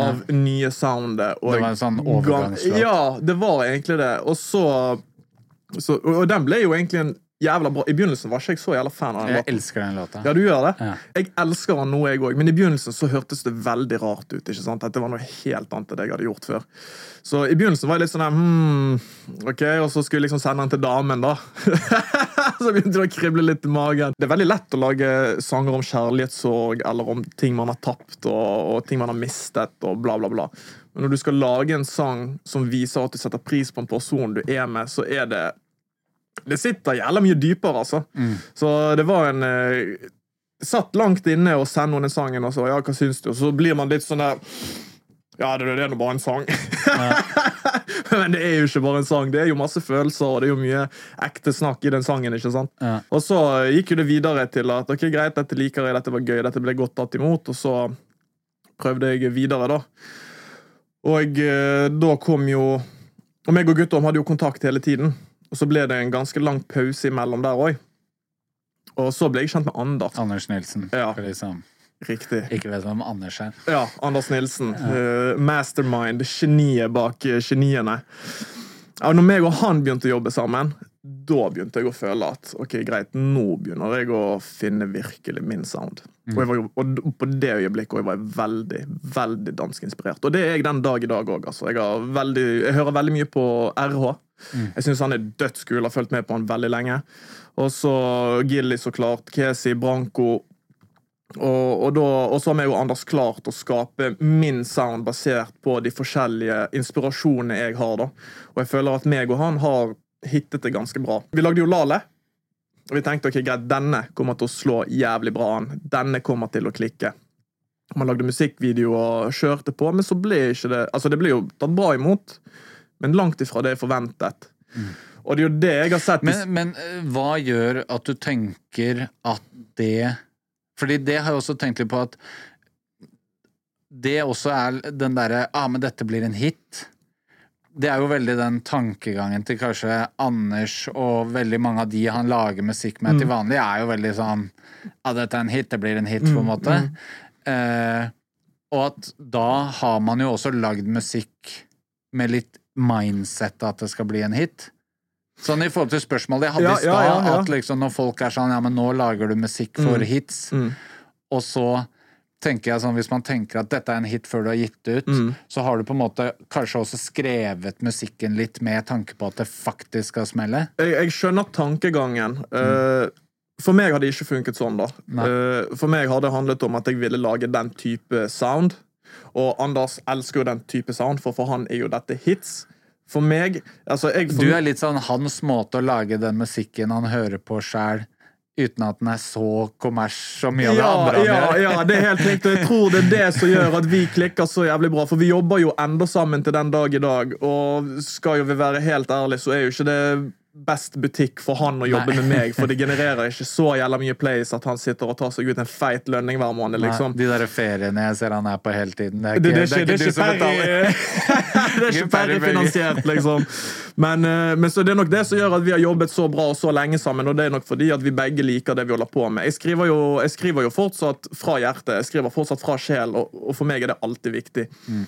av nye soundet. Og Det var en sånn overgangslåt. Ja, det var egentlig det. Og så, så og den ble jo egentlig en jævla bra I begynnelsen var ikke jeg så jævla fan av den Jeg låten. elsker den låta. Ja, du gjør det? Ja. Jeg elsker den nå, jeg òg, men i begynnelsen så hørtes det veldig rart ut. ikke sant? Dette det var noe helt annet enn det jeg hadde gjort før. Så i begynnelsen var jeg litt sånn hmm, ok, Og så skulle jeg liksom sende den til damen, da. <laughs> så begynte det å krible litt i magen. Det er veldig lett å lage sanger om kjærlighetssorg eller om ting man har tapt og, og ting man har mistet, og bla, bla, bla. Men når du skal lage en sang som viser at du setter pris på en person du er med, så er det det sitter jævla mye dypere, altså. Så det var en eh, Satt langt inne og sendte den sangen, og så ja, hva syns du? Og så blir man litt sånn der Ja, det, det er nå bare en sang. <laughs> Men det er jo ikke bare en sang. Det er jo masse følelser, og det er jo mye ekte snakk i den sangen. ikke sant? Ja. Og så gikk jo det videre til at ok, greit, dette liker jeg, dette var gøy, dette ble godt tatt imot, og så prøvde jeg videre, da. Og eh, da kom jo Og meg og Guttorm hadde jo kontakt hele tiden. Og så ble det en ganske lang pause imellom der òg. Og så ble jeg kjent med Anders. Anders Nilsen. Ja. Liksom, Riktig. ikke vet hvem Anders er. Ja, Anders Nilsen. eh, mastermind. Geniet bak eh, geniene. Ja, når meg og han begynte å jobbe sammen, da begynte jeg å føle at ok, greit, nå begynner jeg å finne virkelig min sound. Og, jeg var og på det øyeblikket jeg var jeg veldig, veldig danskinspirert. Og det er jeg den dag i dag òg. Altså. Jeg, jeg hører veldig mye på RH. Jeg syns han er dødskul, har fulgt med på han veldig lenge. Og så Gilly, så klart. Kesi, Branko. Og, og, så har vi jo Anders klart å skape min sound basert på de forskjellige inspirasjonene jeg har. da. Og jeg føler at meg og han har hittet det ganske bra. Vi lagde jo Lale. Og vi tenkte ok, greit, denne kommer til å slå jævlig bra an. Denne kommer til å klikke. Man lagde musikkvideo og kjørte på, men så ble ikke det Altså, det ble jo tatt bra imot, men langt ifra det jeg forventet. Og det er jo det jeg har sett Men, men eh, hva gjør at du tenker at det Fordi det har jeg også tenkt litt på at det også er den derre ah, men dette blir en hit. Det er jo veldig den tankegangen til kanskje Anders og veldig mange av de han lager musikk med til vanlig, er jo veldig sånn Ja, dette er en hit, det blir en hit, på en måte. Eh, og at da har man jo også lagd musikk med litt mindset at det skal bli en hit. Sånn i forhold til spørsmålet jeg hadde Ja, i stad, ja, ja, at liksom når folk er sånn Ja, men nå lager du musikk for hits, Mm. og så tenker jeg sånn Hvis man tenker at dette er en hit før du har gitt det ut, Mm. så har du på en måte kanskje også skrevet musikken litt med tanke på at det faktisk skal smelle. jeg, jeg skjønner tankegangen. Eh, for meg har det ikke funket sånn, da. Eh, for meg har det handlet om at jeg ville lage den type sound. Og Anders elsker jo den type sound, for for han er jo dette hits. For meg altså jeg, for, Du er litt sånn hans måte å lage den musikken han hører på sjæl, uten at den er så kommers så mye av det ja, andre han ja, gjør. ja, det er helt riktig. og Jeg tror det er det som gjør at vi klikker så jævlig bra. For vi jobber jo enda sammen til den dag i dag. Og skal jo vi være helt ærlige, så er jo ikke det best butikk for han å jobbe Nei. med meg. For det <laughs> genererer ikke så jævla mye plays at han sitter og tar seg ut en feit lønning hver måned. liksom. Nei, de der feriene jeg ser han er på hele tiden. Det er ikke, det, ikke, det, er ikke. Det er ikke ferdig <laughs> finansiert, liksom. Men, eh, men så det er nok det som gjør at vi har jobbet så bra og så lenge sammen, og det er nok fordi at vi begge liker det vi holder på med. Jeg skriver jo, jeg skriver jo fortsatt fra hjertet, jeg skriver fortsatt fra sjel, og, og for meg er det alltid viktig.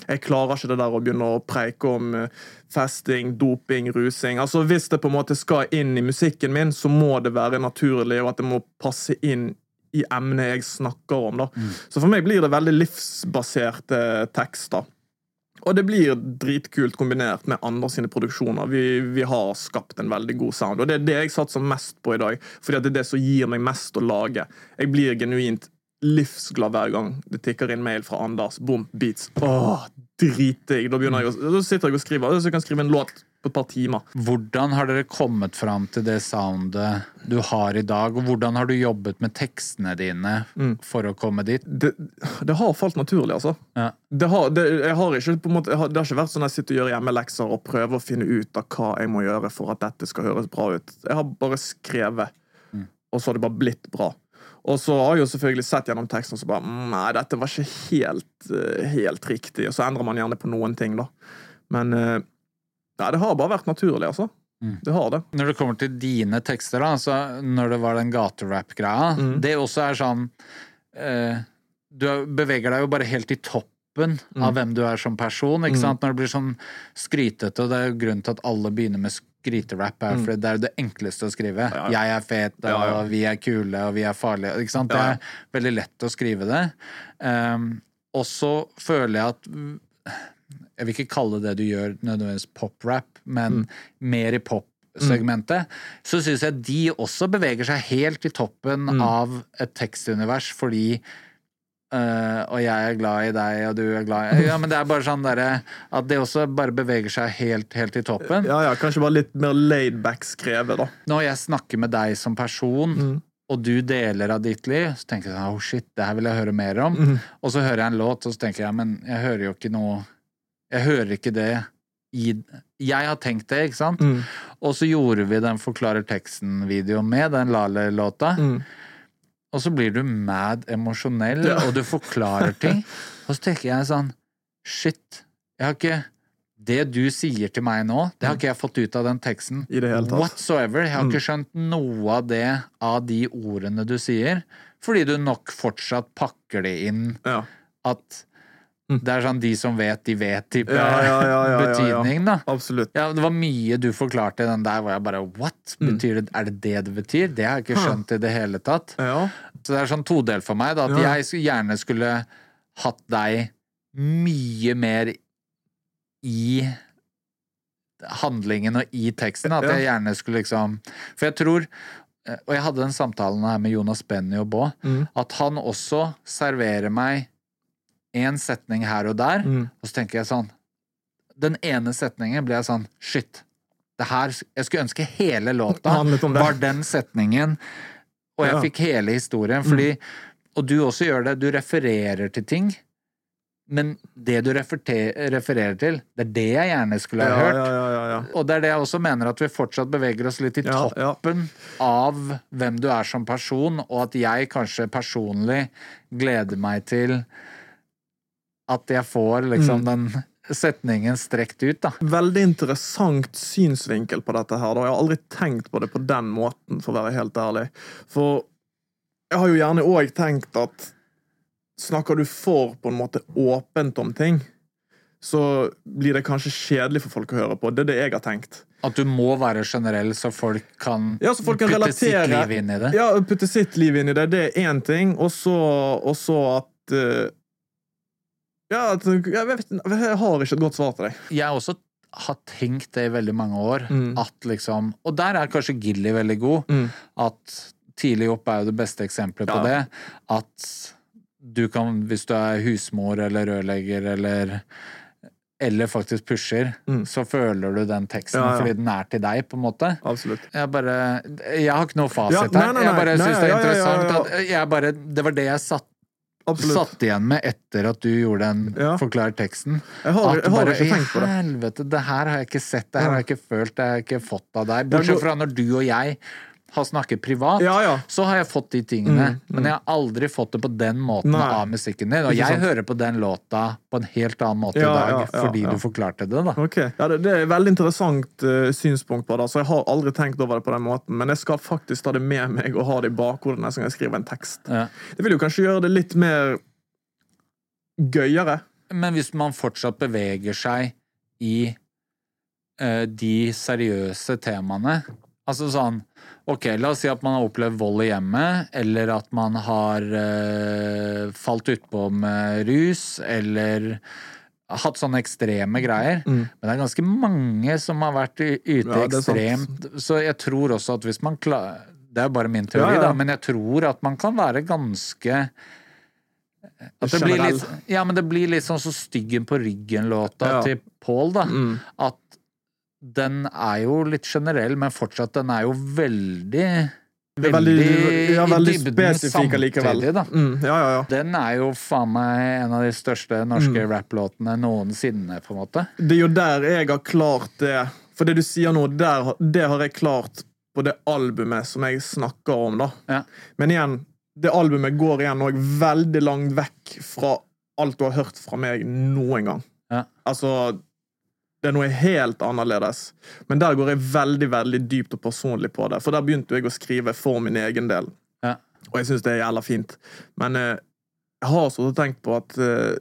Jeg klarer ikke det der å begynne å preike om eh, festing, doping, rusing. Altså Hvis det på en måte skal inn i musikken min, så må det være naturlig, og at det må passe inn i emnet jeg snakker om. da. Så for meg blir det veldig livsbaserte tekster. Og det blir dritkult kombinert med andre sine produksjoner. Vi, vi har skapt en veldig god sound, og det er det jeg satser mest på i dag. Fordi det er det som gir meg mest å lage. Jeg blir genuint livsglad hver gang det tikker inn mail fra Anders. Boom, beats. Åh, dritdigg. Da, jeg å- da sitter jeg og skriver. Så jeg kan skrive en låt på timer. Hvordan har dere kommet fram til det soundet du har i dag, og hvordan har du jobbet med tekstene dine Mm. for å komme dit? Det, det har falt naturlig, altså. Ja. Det har, det, har ikke, på måte, har, det har ikke vært sånn at jeg sitter og gjør hjemmelekser og prøver å finne ut av hva jeg må gjøre for at dette skal høres bra ut. Jeg har bare skrevet, og så har det bare blitt bra. Og så har jeg jo selvfølgelig sett gjennom teksten og så bare mm, Nei, dette var ikke helt, eh, helt riktig. Og så endrer man gjerne på noen ting, da. Men eh, nei, det har bare vært naturlig, altså. Det har det. Når det kommer til dine tekster, da, altså når det var den gaterap-greia, Mm. det også er sånn eh, Du er- beveger deg jo bare helt i toppen Mm. av hvem du er som person, ikke sant? Når det blir sånn skrytete, og det er jo grunnen til at alle begynner med skryterap, er fordi det er jo det enkleste å skrive. Mm. Ja, ja. Jeg er fet, og Ja, ja. vi er kule, og vi er farlige. Ikke sant? Det er veldig lett å skrive det. Um, og så føler jeg at Jeg vil ikke kalle det du gjør nødvendigvis pop-rap, men Mm. mer i pop-segmentet. Så syns jeg de også beveger seg helt i toppen Mm. av et tekstunivers, fordi øh, og jeg er glad i deg, og du er glad i Ja, men det er bare sånn derre At det også bare beveger seg helt, helt i toppen. Ja, ja, Kanskje bare litt mer laidback skrevet, da. Når jeg snakker med deg som person, Mm. og du deler av ditt liv, så tenker jeg sånn, oh shit, det her vil jeg høre mer om. Mm. Og så hører jeg en låt, og så tenker jeg, men jeg hører jo ikke noe Jeg hører ikke det i Jeg har tenkt det, ikke sant? Mm. Og så gjorde vi den Forklarer teksten-videoen med den Lale-låta. Mm. Og så blir du mad emosjonell, Ja. og du forklarer ting. <laughs> Og så tenker jeg sånn Shit, jeg har ikke det du sier til meg nå, det har ikke jeg fått ut av den teksten. I det hele tatt. Mm. Whatsoever. Jeg har ikke skjønt noe av det av de ordene du sier, fordi du nok fortsatt pakker det inn Ja. at det er sånn de som vet, de vet-type Mm. Ja, ja, ja, betydning, da. Absolutt. Ja, det var mye du forklarte i den der hvor jeg bare What? Betyr det, er det det det betyr? Det har jeg ikke skjønt i det hele tatt. Ja. Så det er sånn todelt for meg, da. At jeg gjerne skulle hatt deg mye mer i handlingen og i teksten. At jeg gjerne skulle liksom For jeg tror eh, Og jeg hadde den samtalen her med Jonas Benny og Baa. Mm. At han også serverer meg én setning her og der, Mm. og så tenker jeg sånn Den ene setningen ble jeg sånn Shit. Det her, jeg skulle ønske hele låta var den setningen, og jeg Ja. fikk hele historien. Fordi, Og du også gjør det. Du refererer til ting. Men det du refererer til, det er det jeg gjerne skulle ha hørt. ja, ja. Og det er det jeg også mener, at vi fortsatt beveger oss litt i toppen av hvem du er som person, og at jeg kanskje personlig gleder meg til at jeg får liksom Mm. den setningen strekt ut, da. Veldig interessant synsvinkel på dette her. Da. Jeg har aldri tenkt på det på den måten, for å være helt ærlig. For jeg har jo gjerne òg tenkt at snakker du for på en måte åpent om ting, så blir det kanskje kjedelig for folk å høre på. Det er det jeg har tenkt. At du må være generell, så folk kan, Ja, så folk kan putte sitt liv inn i det. Ja, putte sitt liv inn i det, det er én ting. Og så, at eh, Ja, jeg, vet, jeg har ikke et godt svar til deg. Jeg også har tenkt det i veldig mange år, Mm. at liksom Og der er kanskje Gilly veldig god. Mm. At tidlig opp er jo det beste eksempelet på det. At du kan, hvis du er husmor eller rørlegger eller eller faktisk pusher, Mm. så føler du den teksten Ja, ja. fordi den er til deg, på en måte. Absolutt. Jeg bare Jeg har ikke noe fasit Ja, nei, her. nei, Jeg nei. bare syns det er ja, ja, ja, interessant ja. at jeg bare Det var det jeg satt, Absolutt. satt igjen med etter at du gjorde den Ja. forklar teksten. Jeg har, At bare, ikke tenkt på det. Helvete, det her har jeg ikke sett, det her Ja. har jeg ikke følt, det har jeg ikke fått av deg. Bortsett fra når du og jeg har snakket privat, Ja, ja. så har jeg fått de tingene. Mm, Men jeg har aldri fått det på den måten Nei. av musikken din. Og jeg sant. hører på den låta på en helt annen måte Ja, i dag fordi du forklarte det, da. Ok, ja, det, det er et veldig interessant uh, synspunkt på det. Altså, jeg har aldri tenkt over det på den måten, men jeg skal faktisk ta det med meg og ha det i bakhodet neste gang jeg skriver en tekst. Det vil jo kanskje gjøre det litt mer gøyere. Men hvis man fortsatt beveger seg i uh, de seriøse temaene Altså sånn Ok, la oss si at man har opplevd vold i hjemmet, eller at man har eh, falt utpå med rus, eller hatt sånne ekstreme greier. Mm. Men det er ganske mange som har vært ute Ja, ekstremt. Så jeg tror også at hvis man klarer Det er bare min teori, Ja, ja. da, men jeg tror at man kan være ganske at det blir litt, ja, men det blir litt sånn så styggen på ryggen-låta til Paul, da. Mm. At den er jo litt generell, men fortsatt den er jo veldig er veldig, ja, veldig spesifikk allikevel. Mm, ja, ja, ja. Den er jo faen meg en av de største norske Mm. rapplåtene noensinne, på en måte. Det er jo der jeg har klart det. For det du sier nå, der, det har jeg klart på det albumet som jeg snakker om, da. Ja. Men igjen, det albumet går igjen òg veldig langt vekk fra alt du har hørt fra meg noen gang. Ja. Altså det er noe helt annerledes. Men der går jeg veldig veldig dypt og personlig på det. For der begynte jeg å skrive for min egen del. Ja. Og jeg syns det er jævla fint. Men eh, jeg har også tenkt på at eh,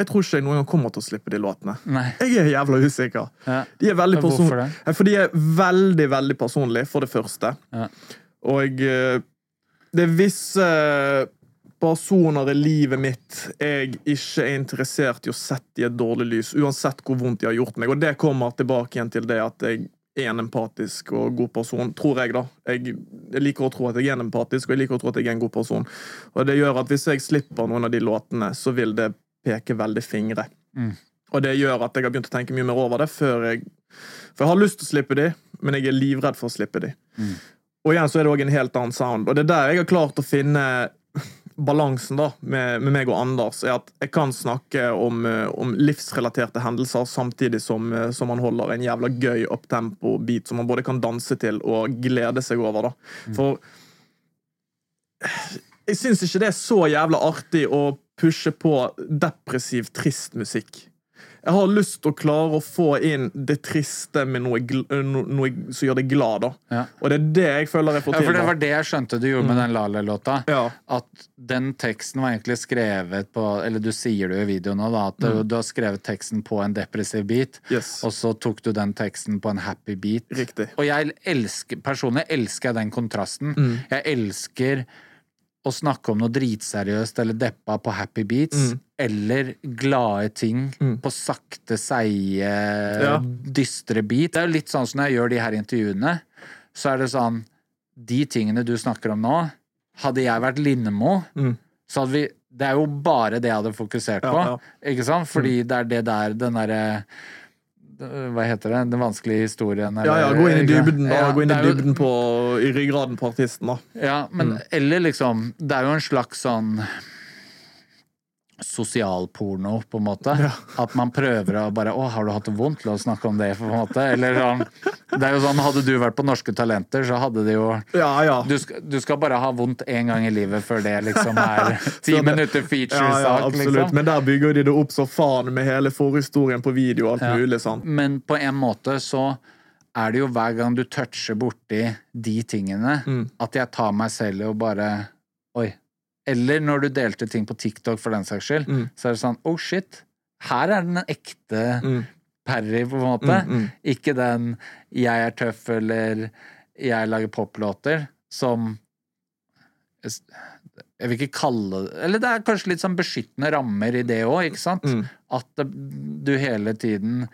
jeg tror ikke jeg noen gang kommer til å slippe de låtene. Nei. Jeg er jævla usikker. Ja. De er veldig Hvorfor person- det? Eh, For de er veldig, veldig personlige, for det første. Ja. Og eh, det er visse personer i livet mitt jeg ikke er interessert i å sette i et dårlig lys, uansett hvor vondt de har gjort meg. Og det kommer tilbake igjen til det at jeg er en empatisk og god person, tror jeg, da. Jeg, liker å tro at jeg er en empatisk, og jeg liker å tro at jeg er en god person. Og det gjør at hvis jeg slipper noen av de låtene, så vil det peke veldig fingre. Mm. Og det gjør at jeg har begynt å tenke mye mer over det før jeg For jeg har lyst til å slippe de, men jeg er livredd for å slippe de. Mm. Og igjen så er det òg en helt annen sound. Og det er der jeg har klart å finne balansen da, med, med meg og Anders, er at jeg kan snakke om, eh, om livsrelaterte hendelser samtidig som, eh, som man holder en jævla gøy uptempo-beat som man både kan danse til og glede seg over. da. For jeg syns ikke det er så jævla artig å pushe på depressiv, trist musikk. Jeg har lyst til å klare å få inn det triste med noe, gl no, noe som gjør deg glad. da. Ja. Og det er det jeg føler jeg får Ja, til. for det var det jeg skjønte du gjorde med den Lale-låta. Ja. At den teksten var egentlig skrevet på Eller du sier det jo i videoen nå, da. At du, du har skrevet teksten på en depressiv beat, Yes. og så tok du den teksten på en happy beat. Riktig. Og jeg elsker Personlig elsker jeg den kontrasten. Jeg elsker å snakke om noe dritseriøst eller deppa på happy beats, eller glade ting på sakte, seige, Ja. dystre bit. Det er jo litt sånn som når jeg gjør de her intervjuene, så er det sånn De tingene du snakker om nå, hadde jeg vært Lindmo, så hadde vi Det er jo bare det jeg hadde fokusert på, Ja, ja. ikke sant? Fordi det er det der, den derre hva heter det? Den vanskelige historien? Ja, ja, Gå inn i dybden da, Ja, gå inn i dybden på, i ryggraden på artisten. da. Ja, men eller liksom Det er jo en slags sånn sosialporno, på en måte. At man prøver å bare 'Å, har du hatt det vondt?' La oss snakke om det, på en måte. Eller sånn Det er jo sånn, hadde du vært på Norske Talenter, så hadde det jo Ja, ja. du du skal bare ha vondt én gang i livet før det liksom <laughs> er ti Så det- minutter Ja, ja, feature-sak, liksom. Men der bygger de det opp så faen med hele forhistorien på video og alt Ja. mulig. sant? Men på en måte så er det jo hver gang du toucher borti de tingene, Mm. at jeg tar meg selv å bare Oi. Eller når du delte ting på TikTok, for den saks skyld, Mm. så er det sånn Oh shit, her er den ekte Mm. Parry, på en måte. Mm, mm. Ikke den 'jeg er tøff' eller 'jeg lager poplåter', som Jeg vil ikke kalle det Eller det er kanskje litt sånn beskyttende rammer i det òg, ikke sant? Mm. At du hele tiden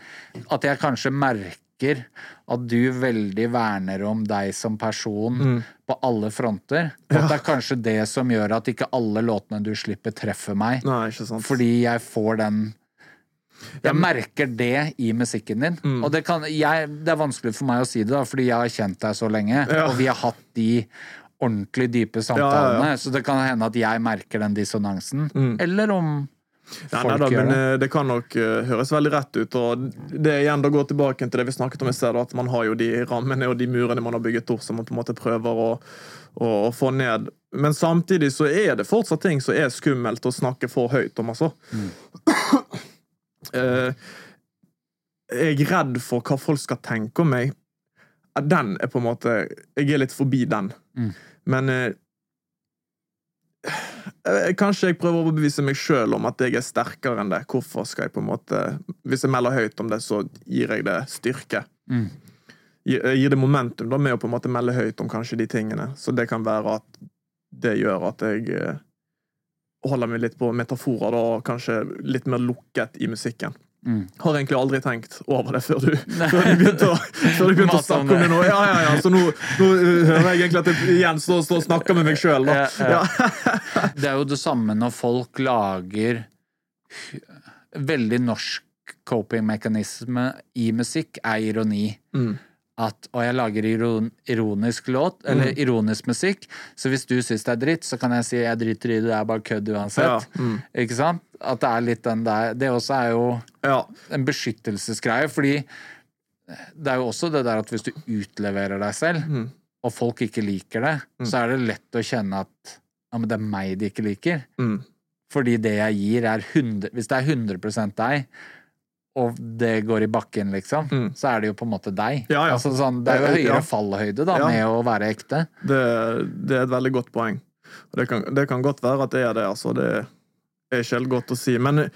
At jeg kanskje merker at du veldig verner om deg som person Mm. på alle fronter. Og at det er kanskje det som gjør at ikke alle låtene du slipper, treffer meg. Nei. Fordi jeg får den Jeg merker det i musikken din. Mm. Og det, kan, jeg, det er vanskelig for meg å si det, da, fordi jeg har kjent deg så lenge, Ja. og vi har hatt de ordentlig dype ja, samtalene, ja. så det kan hende at jeg merker den dissonansen. Mm. Eller om Nei, nei, da, men det. eh, kan nok eh, høres veldig rett ut. og Det er igjen da går tilbake til det vi snakket om i sted, at man har jo de rammene og de murene man har bygget opp, som man på en måte prøver å, å, å få ned. Men samtidig så er det fortsatt ting som er skummelt å snakke for høyt om, altså. Eh, jeg er redd for hva folk skal tenke om meg. Den er på en måte Jeg er litt forbi den. Mm. Men Kanskje jeg prøver å overbevise meg sjøl om at jeg er sterkere enn det. Hvorfor skal jeg på en måte Hvis jeg melder høyt om det, så gir jeg det styrke. Mm. Gir, det momentum da med å på en måte melde høyt om kanskje de tingene. Så det kan være at det gjør at jeg eh, holder meg litt på metaforer da, og kanskje litt mer lukket i musikken. Mm. Har egentlig aldri tenkt over det før du, <laughs> før du begynte, å, før du begynte å snakke om det nå. Ja, ja, ja. Så nå, nå uh, hører jeg egentlig at jeg igjen står, og snakker med meg sjøl. Ja, ja. Ja. <laughs> Det er jo det samme når folk lager veldig norsk coping-mekanisme i musikk, er ironi. Mm. At og jeg lager iron, ironisk låt, eller Mm. ironisk musikk, så hvis du syns det er dritt, så kan jeg si jeg driter i det, det er bare kødd uansett. Ja, mm. Ikke sant? At det er litt den der Det også er jo ja. en beskyttelsesgreie, fordi det er jo også det der at hvis du utleverer deg selv, Mm. og folk ikke liker det, så er det lett å kjenne at ja, men det er meg de ikke liker. Mm. Fordi det jeg gir, er 100 Hvis det er 100% deg, og det går i bakken, liksom, Mm. så er det jo på en måte deg. Ja, ja. Altså, sånn, det er jo høyere ja. fallhøyde da, Ja. med å være ekte. Det, det er et veldig godt poeng. Og det kan, det kan godt være at det er det, altså. Det er ikke helt godt å si. Men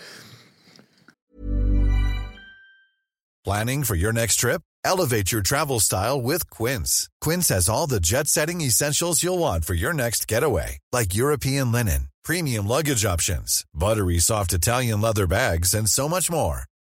Planning for your next trip? Elevate your travel style with Quince. Quince has all the jet setting essentials you'll want for your next getaway, like European linen, premium luggage options, buttery soft Italian leather bags, and so much more.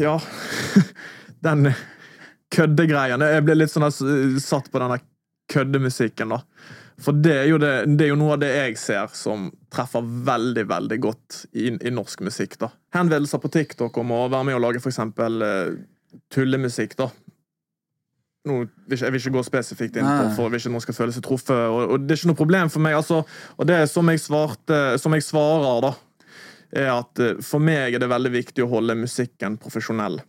Ja. <laughs> Den køddegreia. Jeg ble litt sånn satt på denne køddemusikken, da. For det er, det, det er jo noe av det jeg ser som treffer veldig veldig godt i, i norsk musikk. da. Henvendelser på TikTok om å være med og lage eksempel uh, tullemusikk. da. Vil jeg vil ikke gå spesifikt inn på for hvis noen skal føle seg truffet. Og, og det er ikke noe problem for meg. altså, Og det som jeg, svarte, som jeg svarer, da, er at eh, for meg er det veldig viktig å holde musikken profesjonell.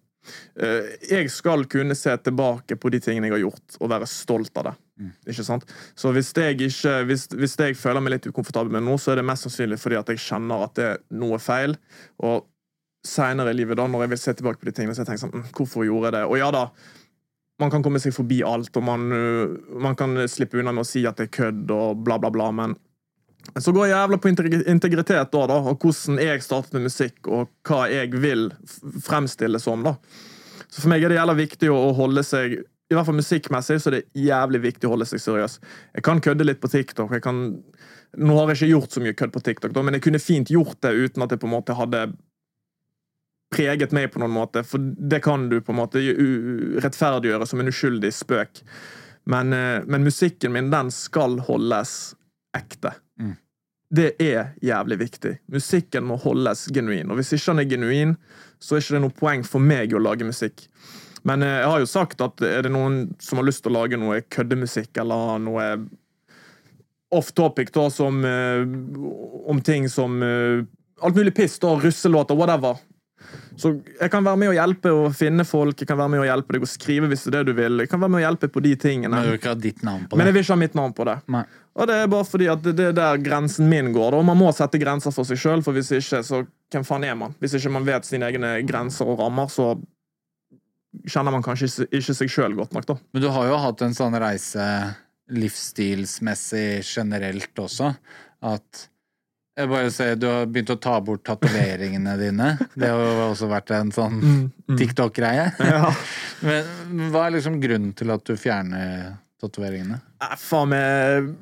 Eh, Jeg skal kunne se tilbake på de tingene jeg har gjort, og være stolt av det. Ikke sant? Så hvis jeg, ikke, hvis, hvis jeg føler meg litt ukomfortabel med noe, så er det mest sannsynlig fordi at jeg kjenner at det er noe feil. Og seinere i livet, da, når jeg vil se tilbake på de tingene, så jeg tenker sånn «Mm, Hvorfor gjorde jeg det? Og ja da, man kan komme seg forbi alt, og man, øh, man kan slippe unna med å si at det er kødd og bla, bla, bla, men så går jeg jævla på integritet da, da, og hvordan jeg startet med musikk, og hva jeg vil fremstille som. da. Så for meg er det jævla viktig å holde seg i hvert fall musikkmessig så er det jævlig viktig å holde seg seriøs. Jeg kan kødde litt på TikTok. jeg kan... Nå har jeg ikke gjort så mye kødd på TikTok, da, men jeg kunne fint gjort det uten at det på en måte hadde preget meg på noen måte, for det kan du på en måte rettferdiggjøre som en uskyldig spøk. Men, eh, men musikken min, den skal holdes ekte. Det er jævlig viktig. Musikken må holdes genuin. Og hvis ikke den er genuin, så er ikke det noe poeng for meg å lage musikk. Men eh, jeg har jo sagt at er det noen som har lyst til å lage noe køddemusikk eller noe off topic, da, som eh, Om ting som eh, Alt mulig piss, da, russelåter, whatever. Så jeg kan være med å hjelpe å finne folk, jeg kan være med å hjelpe deg å skrive hvis det er det du vil. Jeg kan være med å hjelpe på de tingene. Men Men jeg vil ikke ha mitt navn på det. Nei. Og det er bare fordi at det er der grensen min går. Og man må sette grenser for seg sjøl, for hvis ikke, så hvem faen er man? Hvis ikke man vet sine egne grenser og rammer, så kjenner man kanskje ikke seg sjøl godt nok, da. Men du har jo hatt en sånn reise livsstilsmessig generelt også, at jeg bare ser, Du har begynt å ta bort tatoveringene dine. Det har også vært en sånn TikTok-greie. Ja. <laughs> Men hva er liksom grunnen til at du fjerner tatoveringene? Eh, Faen meg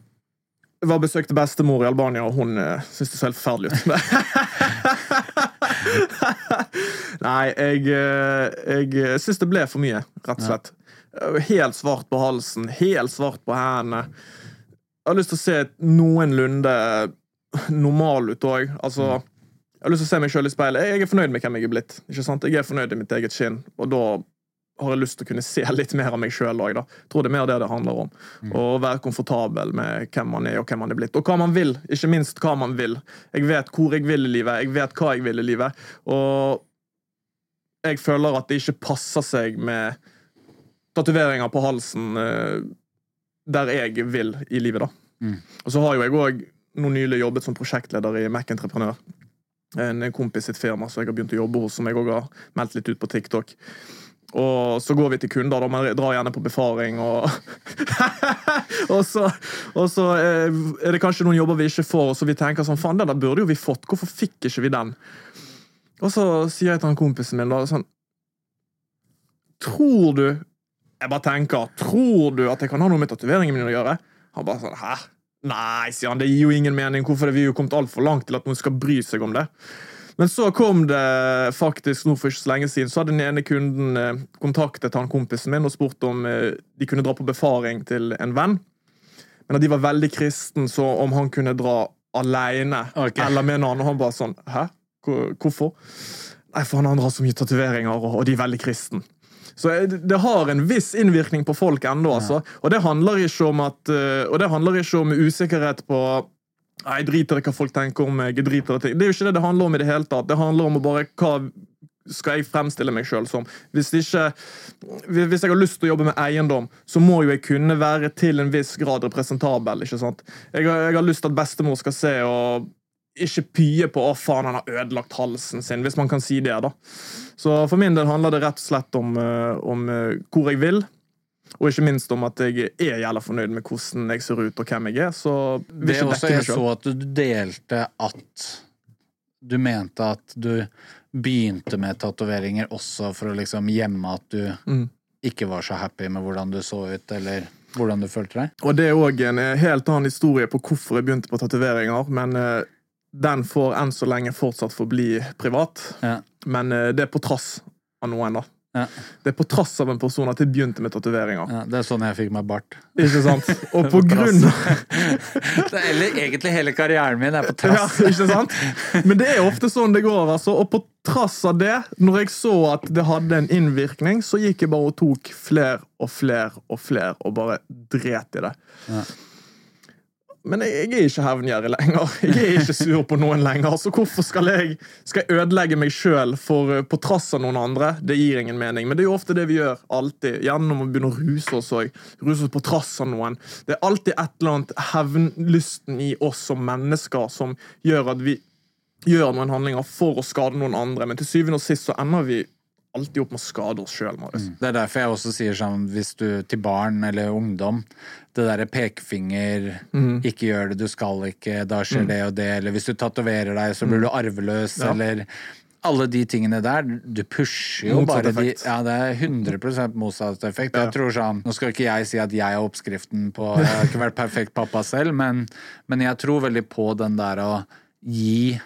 Jeg var besøkte bestemor i Albania, og hun uh, syntes det så helt forferdelig ut. <laughs> Nei, jeg, eh, jeg syns det ble for mye, rett og slett. Eh, Helt svart på halsen, helt svart på hendene. Jeg har lyst til å se noenlunde normal ut òg. Altså, jeg har lyst til å se meg sjøl i speilet. Jeg er fornøyd med hvem jeg er blitt. Ikke sant? Jeg er fornøyd i mitt eget skinn, og da har jeg lyst til å kunne se <laughs> litt mer av meg sjøl òg. Tror det er mer det det handler om. Å være komfortabel med hvem man er, og hvem man er blitt. Og hva man vil. Ikke minst hva man vil. Jeg vet hvor jeg vil i livet, jeg vet hva jeg vil i livet. Og jeg føler at det ikke passer seg med tatoveringer på halsen eh, der jeg vil i livet, da. Og så har jo jeg òg nå nylig jobbet som prosjektleder i Mac Entreprenør. En kompis sitt firma som jeg har begynt å jobbe hos, som jeg òg har meldt litt ut på TikTok. Og så går vi til kunder, da. Man drar gjerne på befaring. Og, <laughs> og så, og så eh, er det kanskje noen jobber vi ikke får, og så vi tenker sånn Faen, den der burde jo vi fått. Hvorfor fikk ikke vi den? Og så sier jeg til han kompisen min da sånn Tror du Jeg bare tenker Tror du at jeg kan ha noe med tatoveringen min å gjøre? Han bare sånn Hæ? Nei, sier han. Det gir jo ingen mening. Hvorfor er vi jo kommet altfor langt til at noen skal bry seg om det? Men så kom det faktisk nå for ikke så lenge siden, så hadde den ene kunden eh, kontaktet han kompisen min og spurt om eh, de kunne dra på befaring til en venn. Men at de var veldig kristen, så om han kunne dra alene okay. eller med en annen. Og han bare sånn Hæ? Hvorfor? Nei, for han har så mye tatoveringer, og, de er veldig kristen. Så det har en viss innvirkning på folk ennå, altså. Og det handler ikke om at eh, Og det handler ikke om usikkerhet på Nei, jeg driter i hva folk tenker om meg. jeg driter Det. Det er jo ikke det det handler om i det hele tatt. Det handler om å bare hva skal jeg fremstille meg sjøl som. Hvis, ikke, hvis jeg har lyst til å jobbe med eiendom, så må jo jeg kunne være til en viss grad representabel. ikke sant? Jeg har, jeg har lyst til at bestemor skal se og ikke pye på 'å, faen, han har ødelagt halsen sin', hvis man kan si det. da. Så for min del handler det rett og slett om, eh, om eh, hvor jeg vil, og ikke minst om at jeg er jævla fornøyd med hvordan jeg ser ut og hvem jeg er. Så vil Det ikke også, jeg så at du delte at du mente at du begynte med tatoveringer også for å liksom gjemme at du Mm. ikke var så happy med hvordan du så ut, eller hvordan du følte deg. Og det er òg en helt annen historie på hvorfor jeg begynte på tatoveringer, men eh, den får enn så lenge fortsatt forbli privat. Ja. Men eh, det er på trass av noen, da. Ja. Det er på trass av en person at jeg begynte med tatoveringer. Ja, det er sånn jeg fikk meg bart. Ikke sant? <laughs> Og på grunn <laughs> av Eller egentlig hele karrieren min er på Ja, trass. ikke sant? Men det er ofte sånn det går. altså. Og på trass av det, når jeg så at det hadde en innvirkning, så gikk jeg bare og tok flere og flere og flere og bare dret i det. Ja. Men jeg, jeg er ikke hevngjerrig lenger. Jeg er ikke sur på noen lenger. Så hvorfor skal jeg, skal jeg ødelegge meg sjøl på trass av noen andre? Det gir ingen mening. Men det er jo ofte det vi gjør. alltid, Gjennom å begynne å ruse oss òg. Ruse oss på trass av noen. Det er alltid et eller annet hevnlysten i oss som mennesker som gjør at vi gjør noen handlinger for å skade noen andre. Men til syvende og sist så ender vi alltid opp med å skade oss sjøl. Det er derfor jeg også sier sånn hvis du til barn eller ungdom Det derre pekefinger mm. Ikke gjør det, du skal ikke, da skjer det og det. Eller hvis du tatoverer deg, så blir du arveløs, Mm. Ja. eller alle de tingene der. Du pusher jo bare de. Ja, det er 100 motsatt effekt. Jeg tror sånn Nå skal ikke jeg si at jeg er oppskriften på Jeg har ikke vært perfekt pappa selv, men, men jeg tror veldig på den der å gi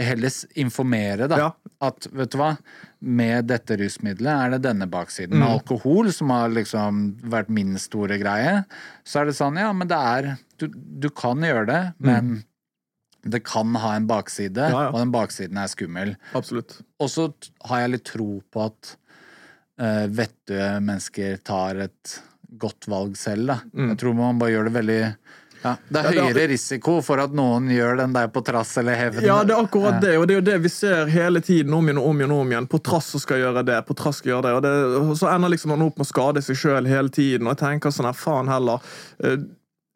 Heller informere, da. At vet du hva, med dette rusmiddelet er det denne baksiden. Mm. Med alkohol, som har liksom vært min store greie, så er det sånn, ja, men det er Du, du kan gjøre det, men det kan ha en bakside, Mm. Ja, ja. og den baksiden er skummel. Absolutt. Og så har jeg litt tro på at uh, vettue mennesker tar et godt valg selv, da. Jeg tror man bare gjør det veldig ja, Det er Mm. Er- høyere risiko for at noen gjør den der på trass eller hevn. Ja, det er akkurat det, og det er jo det vi ser hele tiden om igjen og om igjen. om igjen. På trass skal gjøre det, på trass skal gjøre det. Og, det, og så ender liksom man opp med å skade seg sjøl hele tiden. Og jeg tenker sånn her, faen heller. Eh,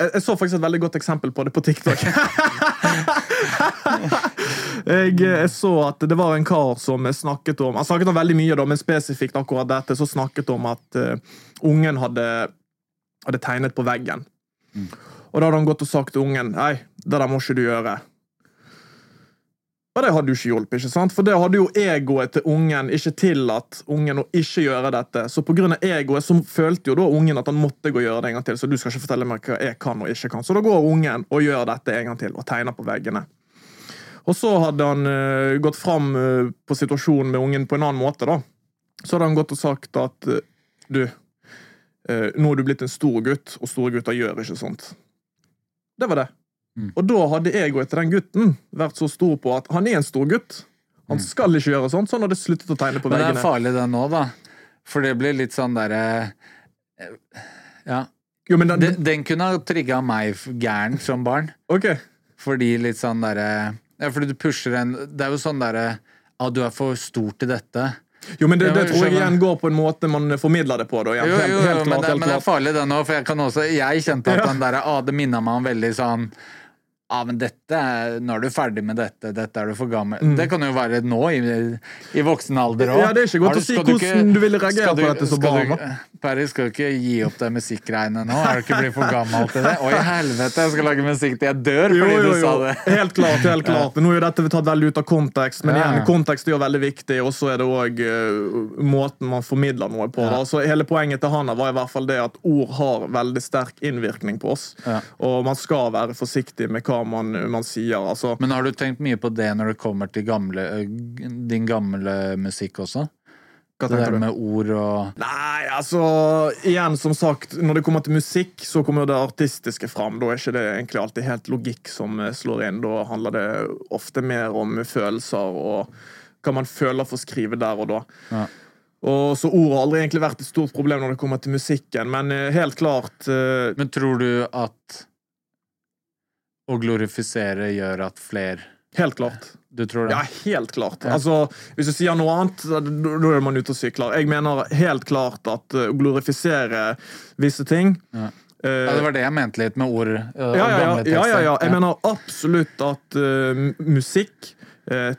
Jeg, så faktisk et veldig godt eksempel på det på TikTok. <laughs> jeg, jeg så at det var en kar som snakket om Han snakket om veldig mye, da, men spesifikt akkurat dette, så snakket om at uh, ungen hadde, hadde tegnet på veggen. Og da hadde han gått og sagt til ungen Nei, det der må ikke du gjøre. Og det hadde jo ikke hjulpet, ikke sant? for det hadde jo egoet til ungen ikke tillatt ungen å ikke gjøre dette. Så på grunn av egoet så følte jo da ungen at han måtte gå og gjøre det en gang til. Så du skal ikke fortelle meg hva jeg kan og ikke kan. Så da går ungen og gjør dette en gang til og tegner på veggene. Og så hadde han uh, gått fram uh, på situasjonen med ungen på en annen måte. da. Så hadde han gått og sagt at uh, du, nå er du blitt en stor gutt, og store gutter gjør ikke sånt. Det var det. Mm. Og da hadde egoet til den gutten vært så stor på at han er en stor gutt. Han skal ikke gjøre sånt, så han hadde sluttet å tegne på veggene. Men det er farlig det nå, da. For det blir litt sånn derre Ja. Jo, men den, Den, den kunne ha trigga meg gæren som barn. Okay. Fordi litt sånn derre Ja, fordi du pusher en Det er jo sånn derre Ja, du er for stor til dette. Jo, men det, det tror jeg igjen går på en måte man formidler det på. Da, igjen. Jo, Helt- jo, helt jo, klart, men, det, men det er farlig det nå, for jeg kan også Jeg kjente at den derre ah, Det minna meg om veldig sånn Ja, men dette Nå er du ferdig med dette, dette er du for gammel Mm. Det kan jo være nå, i, i voksen alder òg. Ja, det er ikke godt å si hvordan du ville reagere på dette som barn. Perry, skal du ikke gi opp det musikkgreiene nå? Er du ikke blitt for gammel til det? Å, i helvete, jeg skal lage musikk til jeg dør Jo, fordi jo, du sa det. Helt klart. helt klart. Nå er jo dette tatt veldig ut av kontekst, men Ja, igjen, kontekst er jo veldig viktig, og så er det òg måten man formidler noe på. Da. Så hele poenget til Hanna var i hvert fall det at ord har veldig sterk innvirkning på oss. Ja. Og man skal være forsiktig med hva man, man sier. Altså, Men har du tenkt mye på det når det kommer til gamle, din gamle musikk også? hva Det der du? med ord og Nei, altså Igjen, som sagt, når det kommer til musikk, så kommer det artistiske fram. Da er ikke det egentlig alltid helt logikk som eh, slår inn. Da handler det ofte mer om følelser og hva man føler for å skrive der og da. Ja. Og Så ord har aldri egentlig vært et stort problem når det kommer til musikken, men eh, helt klart uh... Men tror du at å glorifisere gjør at flere Helt klart. Du tror det? Ja, helt klart. Ja. Altså, Hvis du sier noe annet, da er man ute og sykler. Jeg mener helt klart at eh, å glorifisere visse ting Ja. eh, Ja, det var det jeg mente litt med ord. øh, ja, ja, ja, ja. Jeg mener absolutt at uh, musikk, eh,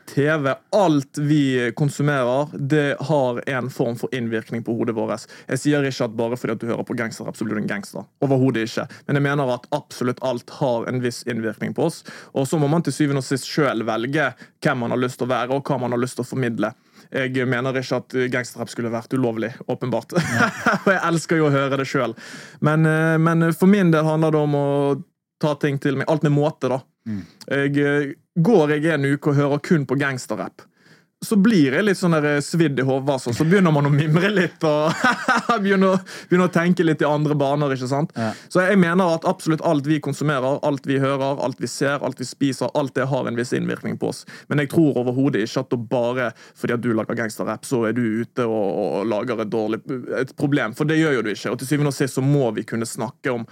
TV, alt vi konsumerer, det har en form for innvirkning på hodet vårt. Jeg sier ikke at bare fordi at du hører på gangsterrapp, så blir du en gangster. Overhodet ikke. Men jeg mener at absolutt alt har en viss innvirkning på oss. Og så må man til syvende og sist sjøl velge hvem man har lyst til å være, og hva man har lyst til å formidle. Jeg mener ikke at gangsterrapp skulle vært ulovlig, åpenbart. <laughs> Og jeg elsker jo å høre det sjøl. Men, eh, men for min del handler det om å ta ting til meg. Alt med måte, da. Jeg, eh, går jeg en uke og hører kun på gangsterrapp, så blir jeg litt sånn eh, svidd i hodet. Altså. Så begynner man å mimre litt og <laughs> begynner, begynner å tenke litt i andre baner. ikke sant? Ja. Så jeg mener at absolutt alt vi konsumerer, alt vi hører, alt vi ser, alt vi spiser, alt det har en viss innvirkning på oss. Men jeg tror overhodet ikke at bare fordi at du lager gangsterrapp, så er du ute og, og lager et, dårlig, et problem. For det gjør jo du ikke. Og til syvende og sist så må vi kunne snakke om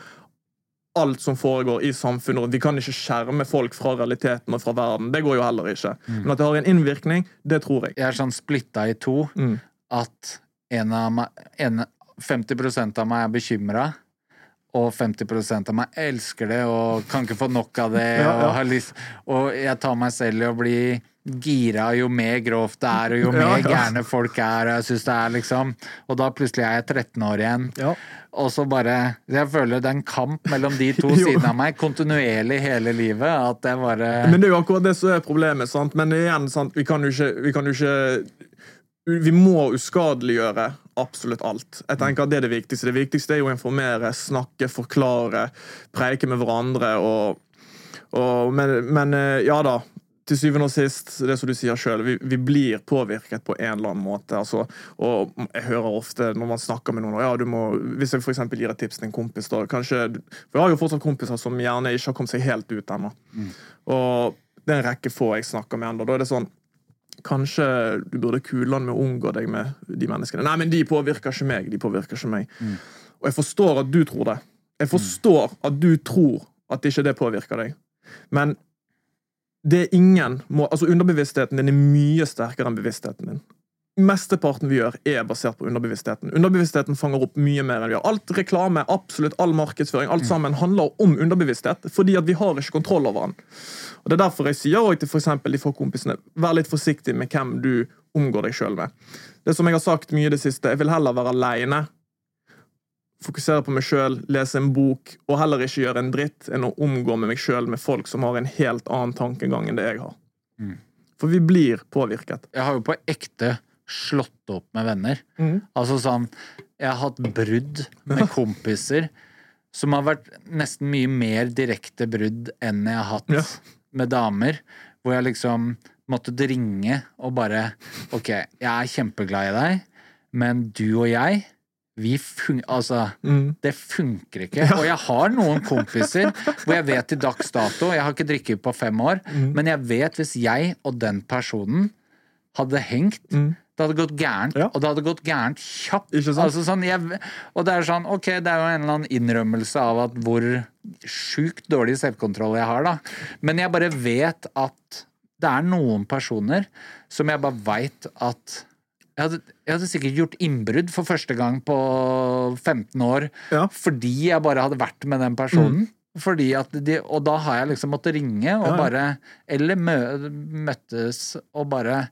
alt som foregår i samfunnet. og Vi kan ikke skjerme folk fra realiteten og fra verden. Det går jo heller ikke. Men at det har en innvirkning, det tror jeg. Jeg er sånn splitta i to Mm. at meg, en, 50% av meg er bekymra. Og 50% av meg elsker det og kan ikke få nok av det. <laughs> Ja, ja. Og, har lyst, og jeg tar meg selv i å bli gira jo mer grovt det er, og jo Ja, mer ja. gærne folk er. Og jeg synes det er liksom Og da plutselig er jeg 13 år igjen. Og så bare Jeg føler det er en kamp mellom de to <laughs> sidene av meg kontinuerlig hele livet. At jeg bare Men det er jo akkurat det som er problemet. sant? Men igjen, sant? Vi kan jo ikke Vi, kan jo ikke, vi må uskadeliggjøre absolutt alt. Jeg tenker at Det er det viktigste. Det viktigste er jo å informere, snakke, forklare, preike med hverandre. og, og men, men eh, ja da. Til syvende og sist, det som du sier selv, vi, vi blir påvirket på en eller annen måte. Altså, og jeg hører ofte når man snakker med noen ja, du må, Hvis jeg eksempel gir et tips til en kompis da, kanskje, For jeg har jo fortsatt kompiser som gjerne ikke har kommet seg helt ut ennå. Og det er en rekke få jeg snakker med ennå. Da er det sånn Kanskje du burde kule med å unngå deg med de menneskene. Nei, men de påvirker ikke meg. De påvirker ikke meg. Og jeg forstår at du tror det. Jeg forstår at du tror at ikke det påvirker deg. Men det er ingen må, altså Underbevisstheten din er mye sterkere enn bevisstheten din. Mesteparten vi gjør, er basert på underbevisstheten. Underbevisstheten fanger opp mye mer enn vi gjør. Alt reklame, absolutt all markedsføring, alt sammen handler om underbevissthet, fordi at vi har ikke kontroll over den. Og Det er derfor jeg sier også til for de få kompisene vær litt forsiktig med hvem du omgår deg sjøl med. Det som jeg har sagt mye i det siste, jeg vil heller være aleine, fokusere på meg sjøl, lese en bok, og heller ikke gjøre en dritt enn å omgå med meg sjøl med folk som har en helt annen tankegang enn det jeg har. Mm. For vi blir påvirket. Jeg har jo på ekte slått opp med venner. Mm. Altså sånn Jeg har hatt brudd med <laughs> kompiser som har vært nesten mye mer direkte brudd enn jeg har hatt Ja. med damer. Hvor jeg liksom måtte ringe og bare OK, jeg er kjempeglad i deg, men du og jeg vi fun altså, Mm. det funker ikke. Og jeg har noen kompiser hvor jeg vet til dags dato Jeg har ikke drikket på fem år, Mm. men jeg vet hvis jeg og den personen hadde hengt det hadde gått gærent, Mm. Ja. og det hadde gått gærent kjapt. Altså sånn, jeg, og det er sånn, ok, det er jo en eller annen innrømmelse av at hvor sjukt dårlig selvkontroll jeg har, da. Men jeg bare vet at det er noen personer som jeg bare veit at jeg hadde, jeg hadde sikkert gjort innbrudd for første gang på 15 år Ja. fordi jeg bare hadde vært med den personen. Fordi at de, og da har jeg liksom måttet ringe og Ja, bare Eller mø, møttes og bare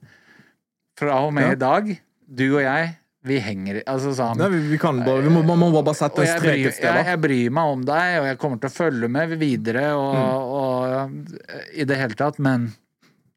Fra og med Ja. i dag, du og jeg, vi henger Altså sånn Nei, vi, kan bare, vi må, man må bare sette og en strek et sted. jeg, jeg bryr meg om deg, og jeg kommer til å følge med videre og, Mm. og i det hele tatt, men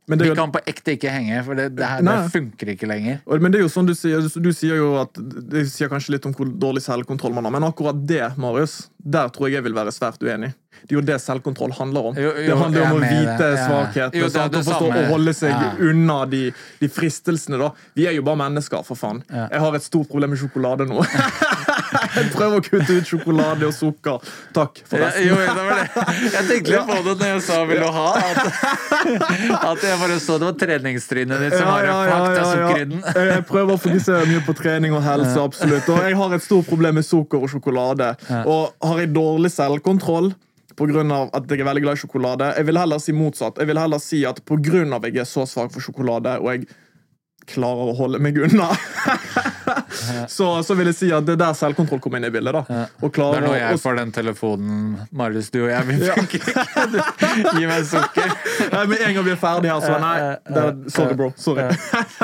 Men det vi kan på ekte ikke henge, for det, det, her, det funker ikke lenger. Men det er jo sånn du sier, du sier jo at Det sier kanskje litt om hvor dårlig selvkontroll man har, men akkurat det, Marius, der tror jeg jeg vil være svært uenig. Det er jo det selvkontroll handler om. Jo, jo, det handler om å vite ja. svakhetene. Jo, det er Å forstå å holde seg Ja. unna de, de fristelsene, da. Vi er jo bare mennesker, for faen. Jeg har et stort problem med sjokolade nå. <laughs> <laughs> jeg prøver å kutte ut sjokolade og sukker. Takk, Ja, forresten. jo, det var det. Jeg tenkte litt <laughs> på det når jeg sa 'vil du ha'. At, <laughs> at jeg bare så det var treningstrynet ditt som har fuck, det er sukker. Jeg jeg prøver å fokusere mye på trening og helse, absolutt. Og jeg har et stort problem med sukker og sjokolade. Og har jeg dårlig selvkontroll pga. at jeg er veldig glad i sjokolade? Jeg vil heller si motsatt. Jeg vil heller si at pga. at jeg er så svak for sjokolade, og jeg klarer å holde meg unna, så, så vil jeg si at det er der selvkontroll kommer inn i bildet. da. Og Det er nå jeg får den telefonen, Marius, du og jeg, vi funker ikke. <laughs> Gi meg sukker. Nei, Med en gang vi er ferdige her, så nei. Det er, sorry, bro. Sorry.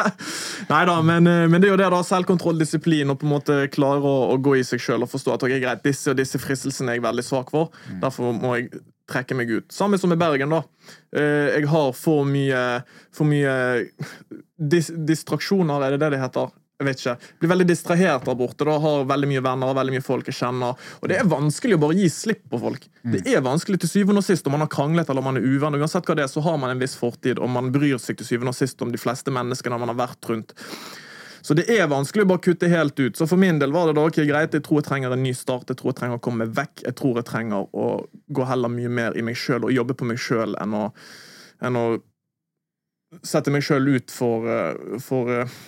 <laughs> nei da, men, eh, men det er jo det, da. Selvkontroll, disiplin, og på en måte klare å, å gå i seg sjøl og forstå at ok, greit, disse og disse fristelsene er jeg veldig svak for. Derfor må jeg trekke meg ut. Samme som i Bergen, da. Eh, Jeg har for mye, for mye dis distraksjoner, er det det det heter? Jeg vet ikke. Blir veldig distrahert der borte. da, Har veldig mye venner og veldig mye folk jeg kjenner. Og det er vanskelig å bare gi slipp på folk. Det er vanskelig til syvende og sist om man har kranglet eller om man er uvenn. Uansett hva det er, så har man en viss fortid, og man bryr seg til syvende og sist om de fleste menneskene man har vært rundt. Så det er vanskelig å bare kutte helt ut. Så for min del var det da ok, greit, jeg tror jeg trenger en ny start. Jeg tror jeg trenger å komme meg vekk. Jeg tror jeg trenger å gå heller mye mer i meg sjøl og jobbe på meg sjøl enn, enn å sette meg sjøl ut for, eh, for eh,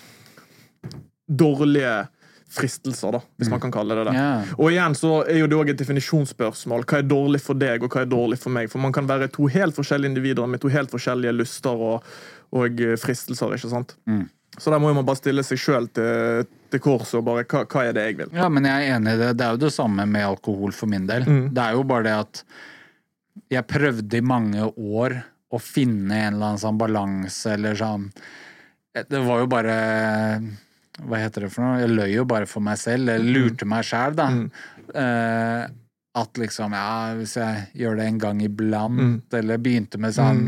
dårlige fristelser, da, hvis man kan kalle det det. Yeah. Og igjen så er jo det òg et definisjonsspørsmål. Hva er dårlig for deg, og hva er dårlig for meg? For man kan være to helt forskjellige individer med to helt forskjellige lyster og, og eh, fristelser, ikke sant? Så der må jo man bare stille seg sjøl til, til korset og bare hva, hva er det jeg vil? Ja, men jeg er enig i det. Det er jo det samme med alkohol for min del. Mm. Det er jo bare det at jeg prøvde i mange år å finne en eller annen sånn balanse eller sånn Det var jo bare Hva heter det for noe? Jeg løy jo bare for meg selv. Jeg lurte meg sjæl, da. Eh, at liksom Ja, hvis jeg gjør det en gang iblant, eller begynte med sånn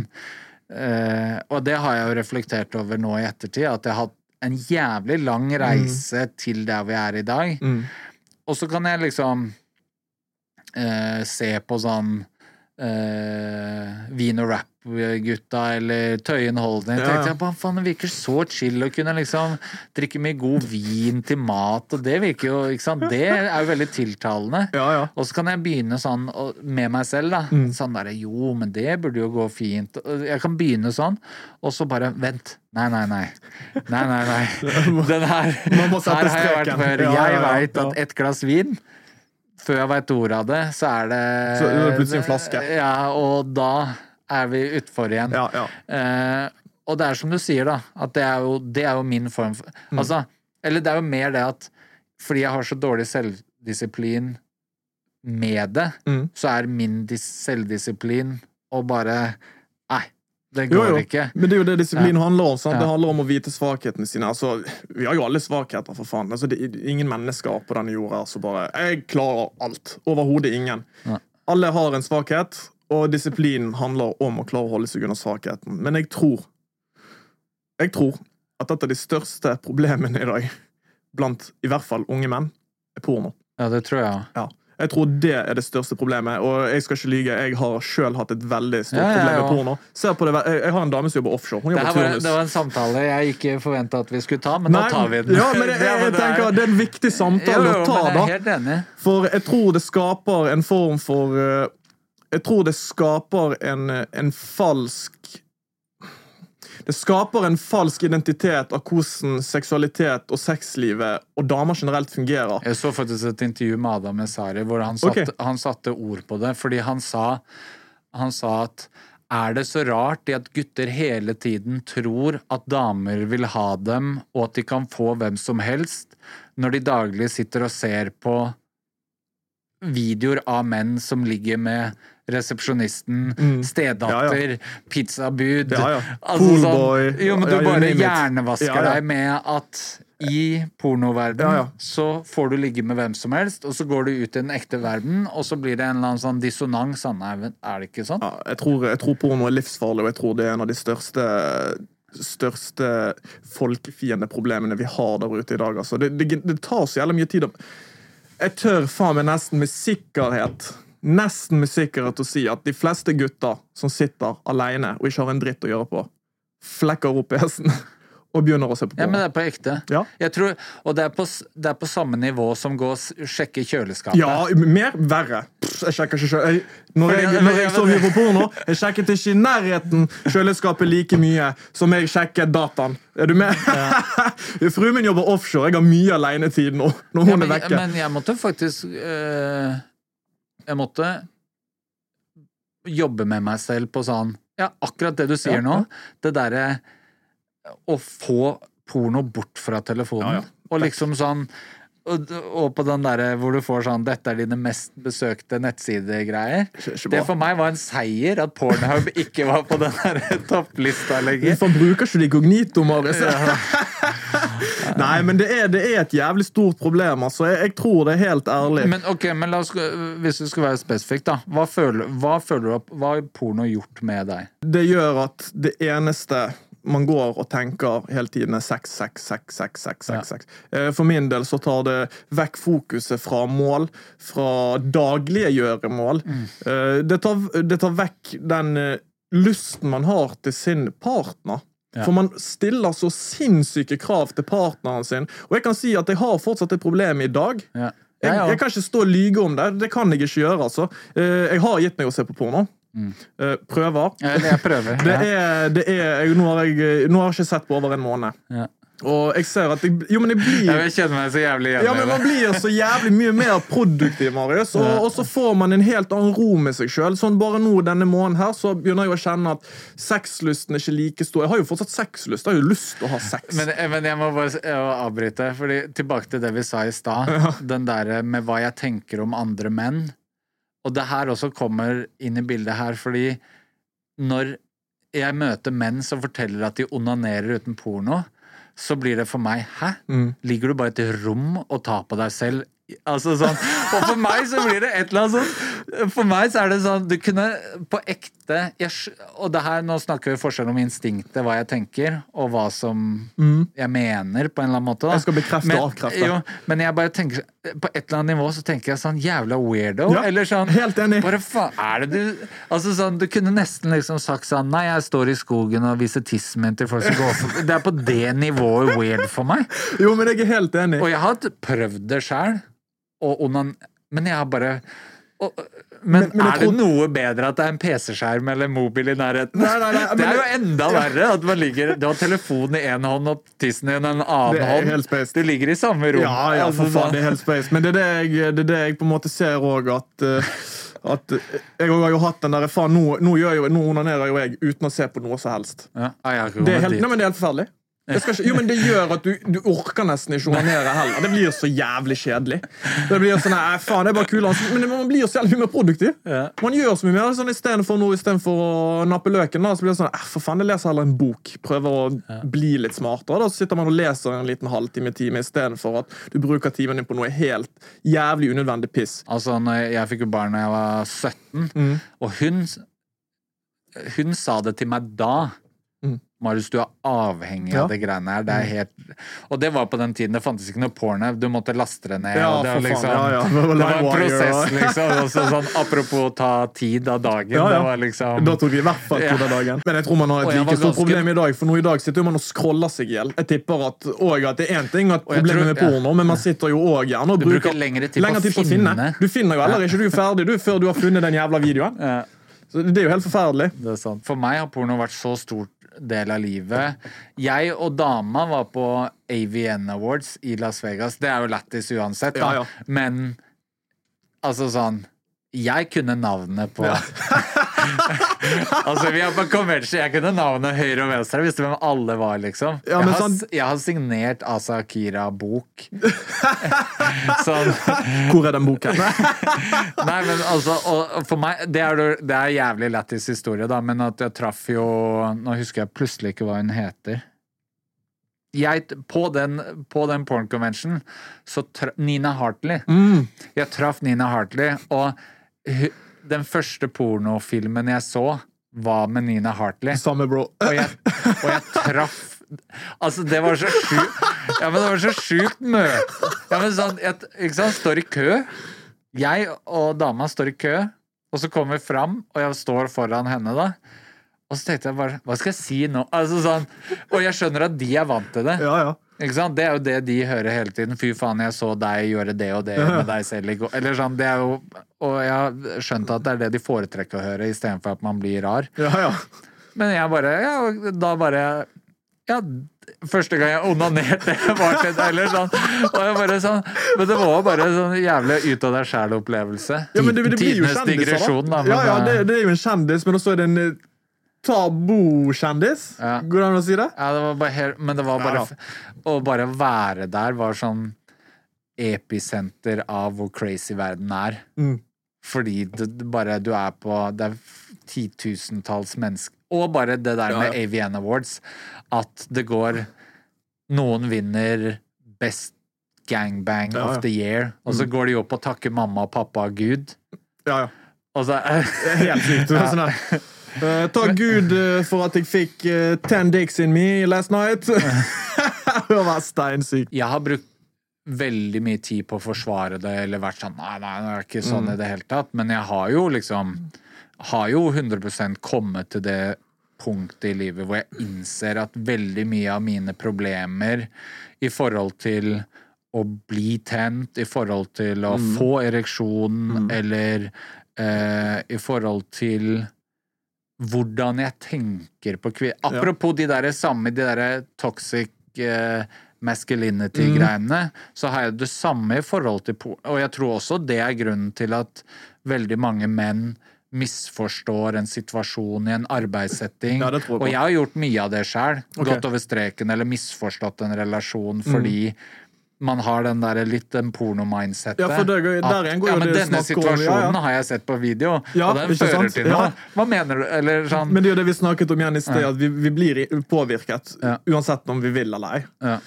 eh, Og det har jeg jo reflektert over nå i ettertid, at jeg har hatt en jævlig lang reise til der vi er i dag. Mm. Og så kan jeg liksom eh, se på sånn eh, Vino og rap-gutta eller Tøyen Holden. Jeg tenkte ja. jeg, "Hva faen, det virker så chill å kunne liksom drikke mye god vin til mat, og det virker jo ikke sant? Det er jo veldig tiltalende. Ja, ja. Og så kan jeg begynne sånn med meg selv, da. Mm. Sånn derre Jo, men det burde jo gå fint. Jeg kan begynne sånn, og så bare Vent. Nei, nei, nei. Nei, nei, nei. <laughs> Den her Her har jeg vært før. Jeg veit at et glass vin før jeg veit ordet av det, så er det Så er plutselig en flaske. Ja, og da er vi utfor igjen. Ja, ja. Eh, og det er som du sier, da, at det er jo, det er jo min form for Mm. Altså, eller det er jo mer det at fordi jeg har så dårlig selvdisiplin med det, Mm. så er min dis selvdisiplin å bare Nei, det går jo. ikke. Men det er jo det disiplin Ja. handler om. Ja. Det handler om å vite svakhetene sine. Altså, vi har jo alle svakheter, for faen. Altså, det er ingen mennesker på denne jorda som bare Jeg klarer alt. Overhodet ingen. Ja. Alle har en svakhet, og disiplin handler om å klare å holde seg unna svakheten. Men jeg tror Jeg tror at et av de største problemene i dag, blant i hvert fall unge menn, er porno. Ja, det tror jeg. Ja. Jeg tror det er det største problemet. Og jeg skal ikke lyge, jeg har sjøl hatt et veldig stort Ja, ja, problem med porno. Det, jeg, jeg har en dame som jobber offshore. Det, jobber her var, det var en samtale jeg ikke forventa at vi skulle ta, men Nei, nå tar vi den. Ja, men jeg, jeg, <laughs> det er- tenker Det er en viktig samtale Jo, jo, å ta, da. jeg. For jeg tror det skaper en form for eh, Jeg tror det skaper en, en falsk Det skaper en falsk identitet av hvordan seksualitet og sexlivet og damer generelt fungerer. Jeg så faktisk et intervju med Adam Messari hvor han satte, okay. han satte ord på det, fordi han sa, han sa at er det så rart i at gutter hele tiden tror at damer vil ha dem, og at de kan få hvem som helst, når de daglig sitter og ser på videoer av menn som ligger med resepsjonisten, stedatter, pizzabud Ja, ja. Altså Poolboy. sånn, Jo, men du Ja, bare hjernevasker Ja, ja. deg med at i pornoverden Ja, ja. så får du ligge med hvem som helst, og så går du ut i den ekte verden, og så blir det en eller annen sånn dissonans. Er det ikke sånn? Ja, jeg, tror, jeg tror porno er livsfarlig, og jeg tror det er en av de største største folkefiendeproblemene vi har der ute i dag. Altså. Det, det, det tar så jævlig mye tid. Jeg tør faen meg nesten med sikkerhet Nesten med sikkerhet å si at de fleste gutter som sitter alene og ikke har en dritt å gjøre på, flekker opp PC-en og begynner å se på porno. Ja, men det er på ekte. Ja. Tror, og det er, på, det er på samme nivå som gå og sjekke kjøleskapet. Ja, mer verre. Pff, Jeg sjekker ikke sjøl. Jeg- Når jeg, når jeg så mye på porno, jeg sjekket ikke i nærheten kjøleskapet like mye som jeg sjekket dataen. Er du med? <laughs> Fruen min jobber offshore. Jeg har mye alenetid nå. Når hun Ja, er men, vekke. men jeg måtte faktisk øh, Jeg måtte jobbe med meg selv på sånn Ja, akkurat det du sier Ja, nå. ja. Det derre å få porno bort fra telefonen. Ja, ja. Og liksom sånn og, og på den derre hvor du får sånn 'Dette er dine mest besøkte nettsider'-greier. Det for meg var en seier at Pornhub ikke var på den der <laughs> topplista lenger. Hvorfor bruker ikke de kognito, Marius? <laughs> Nei, men det er, det er et jævlig stort problem. Altså. Jeg, jeg tror det er helt ærlig. Men ok, men la oss, hvis du skal være spesifikk, da. Hva føler, hva føler du hva har porno gjort med deg? Det gjør at det eneste man går og tenker hele tiden er sex, sex, sex, sex, sex, sex, sex. Eh, For min del så tar det vekk fokuset fra mål, fra daglige gjøremål. Mm. Det tar, det tar vekk den eh, lysten man har til sin partner. For man stiller så sinnssyke krav til partneren sin. Og jeg kan si at jeg har fortsatt et problem i dag. Ja. Jeg, Ja, ja. jeg kan ikke stå og lyge om det. Det kan jeg ikke gjøre. altså. Eh, Jeg har gitt meg å se på porno. Eh, Prøver. Ja, jeg prøver. <laughs> Det er, det er jeg, nå, har jeg, nå har jeg ikke sett på over en måned. Ja. Og jeg ser at jeg, Jo, men jeg blir Jeg kjenner meg så jævlig igjen ja, men Man blir så jævlig mye mer produktiv, Marius. Og, og så får man en helt annen ro med seg sjøl. Sånn bare nå denne måneden her, så begynner jeg å kjenne at sexlysten er ikke like stor. Jeg har jo fortsatt sexlyst. Jeg har jo lyst til å ha sex. Men, men jeg må bare jeg må avbryte, fordi tilbake til det vi sa i stad. <laughs> Den derre med hva jeg tenker om andre menn. Og det her også kommer inn i bildet her, fordi når jeg møter menn som forteller at de onanerer uten porno, så blir det for meg Hæ? Ligger du bare i et rom og tar på deg selv? Altså sånn Og for meg så blir det et eller annet sånn For meg så er det sånn Du kunne på ekte jeg, Og det her, nå snakker vi forskjell om instinktet, hva jeg tenker, og hva som jeg mener, på en eller annen måte. Da. Jeg skal bekrefte men, og avkrefte. Jo, men jeg bare tenker På et eller annet nivå så tenker jeg sånn jævla weirdo. Ja, eller sånn helt enig. Bare faen, er det du Altså sånn, Du kunne nesten liksom sagt sånn Nei, jeg står i skogen og viser tissen til folk som går for Det er på det nivået weird for meg. Jo, men jeg er helt enig. Og jeg har prøvd det sjøl, men jeg har bare og, men, Men- men er er det noe bedre at det er en PC-skjerm eller mobil i nærheten? Nei, nei, nei, <laughs> det er jo enda verre at man ligger Du har telefonen i én hånd og tissen i en annen Det hånd. helt space. Du ligger i samme rom. Ja, ja, for Altså, faen, det er helt space. Men det er det jeg, det er det jeg på en måte ser òg, at uh, at eh, Jeg har jo hatt den der Faen, nå, nå, gjør jo, nå onanerer jo jeg uten å se på noe som helst. ja, jeg Det er helt, nei, men det er helt forferdelig. Ikke, jo, men Det gjør at du, du orker nesten ikke onanere heller. Det blir så jævlig kjedelig. Det blir sånn, nei, faen, det er bare kul, Men man blir så jævlig mye mer produktiv. Man gjør så mye mer sånn Istedenfor noe, istedenfor å nappe løken, da, så blir det sånn For faen, jeg leser heller en bok. Prøver å bli litt smartere. Da så sitter man og leser en liten halvtime time istedenfor at du bruker timen din på noe helt jævlig unødvendig piss. Altså, jeg fikk jo barn da jeg var 17, Mm. og hun Hun sa det til meg da. Mm. Marius, du er avhengig Ja. av det greiene her. Det er helt Og det var på den tiden. Det fantes ikke noe porno. Du måtte laste det ned. Ja, det, var liksom, ja, ja. <laughs> Det var en prosess, liksom. Også, sånn, apropos ta tid av dagen. Ja, ja. Det var liksom Da tok vi i hvert fall tid den dagen. Men jeg tror man har et like stort problem i dag, for nå i dag sitter man og scroller seg i hjel. Jeg tipper at, også, at det er én ting at problemet med porno, men man sitter jo òg gjerne og bruker, bruker lengre tid på å å finne. finne. Du finner jo heller ikke du er ferdig du før du har funnet den jævla videoen. Ja. Så det er jo helt forferdelig. Det er sant. For meg har porno vært så stor del av livet. Jeg og dama var på AVN Awards i Las Vegas. Det er jo lættis uansett, da. Ja, ja. Men altså sånn Jeg kunne navnet på <laughs> <laughs> altså, vi er på convention. Jeg kunne navnet høyre og venstre. Jeg visste hvem alle var, liksom. Ja, jeg, har, sånn- jeg har signert Asa Akira-bok. <laughs> sånn Hvor er den boken? <laughs> Nei, men altså, og for meg Det er, det er jævlig lættis historie, da, men at jeg traff jo Nå husker jeg plutselig ikke hva hun heter. Jeg, på den, på den porn convention så Nina Hartley. Jeg traff Nina Hartley, og hu, den første pornofilmen jeg så, var med Nina Hartley. Samme, bro. Og jeg, og jeg traff Altså, det var så sjukt Ja, men det var så sjukt møte. Ja, men sånn, jeg, ikke sant, står i kø. Jeg og dama står i kø, og så kommer vi fram, og jeg står foran henne, da. Og så tenkte jeg bare Hva skal jeg si nå? Altså sånn Og jeg skjønner at de er vant til det. Ja, ja. Det er jo det de hører hele tiden. Fy faen, jeg så deg gjøre det og det med <laughs> deg selv i går. Eller sånn, det er jo Og jeg har skjønt at det er det de foretrekker å høre, istedenfor at man blir rar. ja, ja. Men jeg bare Ja, da bare Ja, første gang jeg onanerte <laughs> var til Eller sånn. Og jeg bare sånn Men det var bare sånn jævlig ut av deg sjæl-opplevelse. Ja, men det, det blir jo Tidenes digresjon, da. men, ja, ja, det, eh, det er jo en kjendis, men også er det en eh, tabukjendis. Ja. Går det an å si det? Ja, det var bare helt, men det var bare Ja, Å bare være der var sånn episenter av hvor crazy verden er. Mm. Fordi det, det bare du er på Det er titusentalls mennesker Og bare det der med ja. AVN Awards. At det går Noen vinner Best Gangbang of the Year, og så Mm. går de opp og takker mamma og pappa og Gud. Ja, ja. Og så helt sykt. <laughs> Ja. sånn der, eh, takk Gud uh, for at jeg fikk eh, ten dicks in me last night. <laughs> det var steinsykt. jeg har brukt veldig mye tid på å forsvare det, eller vært sånn Nei, nei, det er ikke sånn Mm. i det hele tatt. Men jeg har jo liksom Har jo 100% kommet til det punktet i livet hvor jeg innser at veldig mye av mine problemer i forhold til å bli tent, i forhold til å Mm. få ereksjon, eller eh, i forhold til hvordan jeg tenker på kvinner. Apropos de der samme, de der toxic uh, masculinity-greiene, så har jeg det samme i forhold til Og jeg tror også det er grunnen til at veldig mange menn misforstår en situasjon i en arbeidssetting. Ja, jeg og jeg har gjort mye av det sjøl. Okay. Gått over streken eller misforstått en relasjon fordi man har den der litt den porno-mindsetet. Ja, for det der igjen går ja, men det denne situasjonen om- ja, ja. har jeg sett på video, Ja, og den fører sant? til noe. Hva mener du? Eller sånn Men det er jo det vi snakket om igjen i sted, at vi, vi blir påvirket uansett om vi vil eller ei. ja.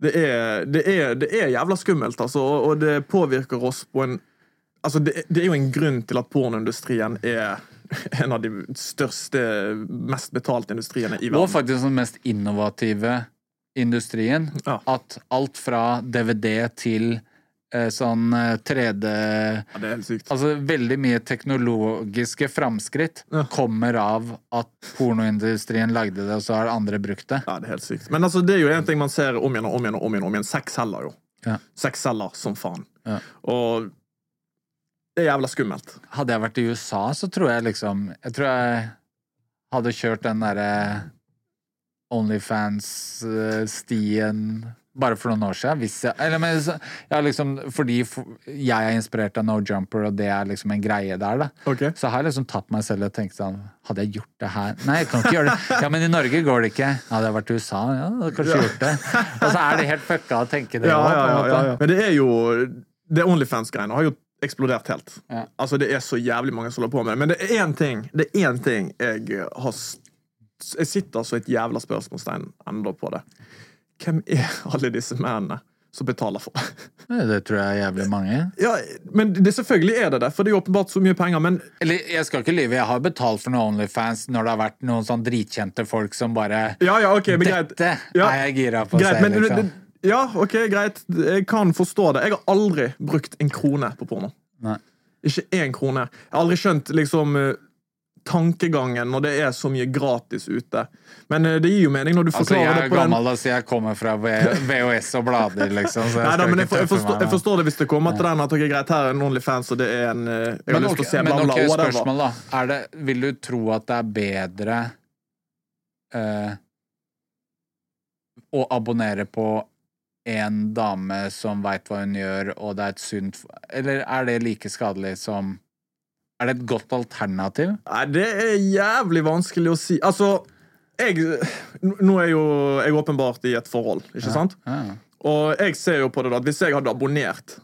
Det er, det, er, det er jævla skummelt, altså, og og det påvirker oss på en Altså, det, det er jo en grunn til at pornoindustrien er <laughs> en av de største, mest betalte industriene i verden. Og faktisk den mest innovative industrien. Ja. At alt fra DVD til eh, sånn eh, 3D Ja, det er helt sykt. Altså veldig mye teknologiske framskritt Ja. kommer av at pornoindustrien lagde det, og så har andre brukt det. Ja, det er helt sykt. Men altså, det er jo en ting man ser om igjen og om igjen. og om igjen, om igjen. Sex selger jo. Ja. Sex selger som faen. Ja. Og det er jævla skummelt. Hadde jeg vært i USA, så tror jeg liksom Jeg tror jeg hadde kjørt den derre Onlyfans-stien bare for noen år siden. Jeg, eller, men, ja, liksom, fordi jeg er inspirert av No Jumper, og det er liksom en greie der, da. Okay. Så har jeg liksom tatt meg selv og tenkt sånn Hadde jeg gjort det her? Nei, jeg kan ikke gjøre det. Ja, men i Norge går det ikke. Hadde jeg vært i USA, ja, hadde jeg kanskje gjort det. Og så er det helt fucka å tenke det Ja, også, ja, ja, ja, ja. Men det er jo Det Onlyfans-greiene har jo eksplodert helt. Ja. Altså, det er så jævlig mange som holder på med det. Men det er én ting Det er én ting jeg har Jeg sitter så et jævla spørsmålstegn enda på det. Hvem er <laughs> alle disse mennene som betaler for det? Det tror jeg er jævlig mange. Ja, men det, Selvfølgelig er det det, for det er jo åpenbart så mye penger. Men Eller jeg skal ikke lyve, jeg har betalt for noen Onlyfans når det har vært noen sånn dritkjente folk som bare ja, ja, ok, men greit. Dette Ja. er jeg gira på å se, men, liksom. ja, ok, greit. Jeg kan forstå det. Jeg har aldri brukt en krone på porno. Nei. Ikke én krone. Jeg har aldri skjønt liksom eh, tankegangen når det er så mye gratis ute. Men eh, det gir jo mening når du Altså, forklarer altså, det er på den gammel, altså jeg kommer fra VHS og blader, liksom. Så jeg Nei, da, skal men jeg, for, jeg, forstår, jeg forstår det hvis det kommer til den at ok, greit, her er en Onlyfans, og det er en eh, Jeg har Men lyst til til å se bla, bla, ok, whatever. spørsmål, da. Er det, vil du tro at det er bedre uh, å abonnere på en dame som veit hva hun gjør, og det er et sunt Eller er det like skadelig som Er det et godt alternativ? Nei, det er jævlig vanskelig å si. Altså, jeg Nå er jo jeg åpenbart i et forhold, ikke sant? Ja. Og jeg ser jo på det da, at hvis jeg hadde abonnert,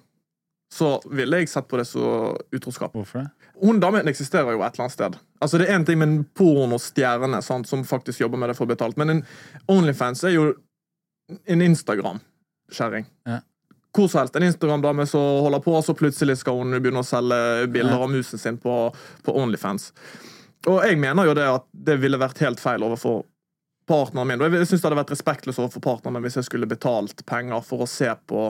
så ville jeg sett på det som utroskap. Hvorfor det? Hun damen eksisterer jo et eller annet sted. Altså Det er en ting med en pornostjerne sant, som faktisk jobber med det for betalt, men en Onlyfans er jo en Instagram-kjerring. Ja. Hvor som helst. En Instagram-dame som holder på, og så plutselig skal hun begynne å selge bilder av musen sin på, på Onlyfans. Og jeg mener jo det at det ville vært helt feil overfor partneren min. Og jeg synes det hadde vært respektløst overfor partneren min hvis jeg skulle betalt penger for å se på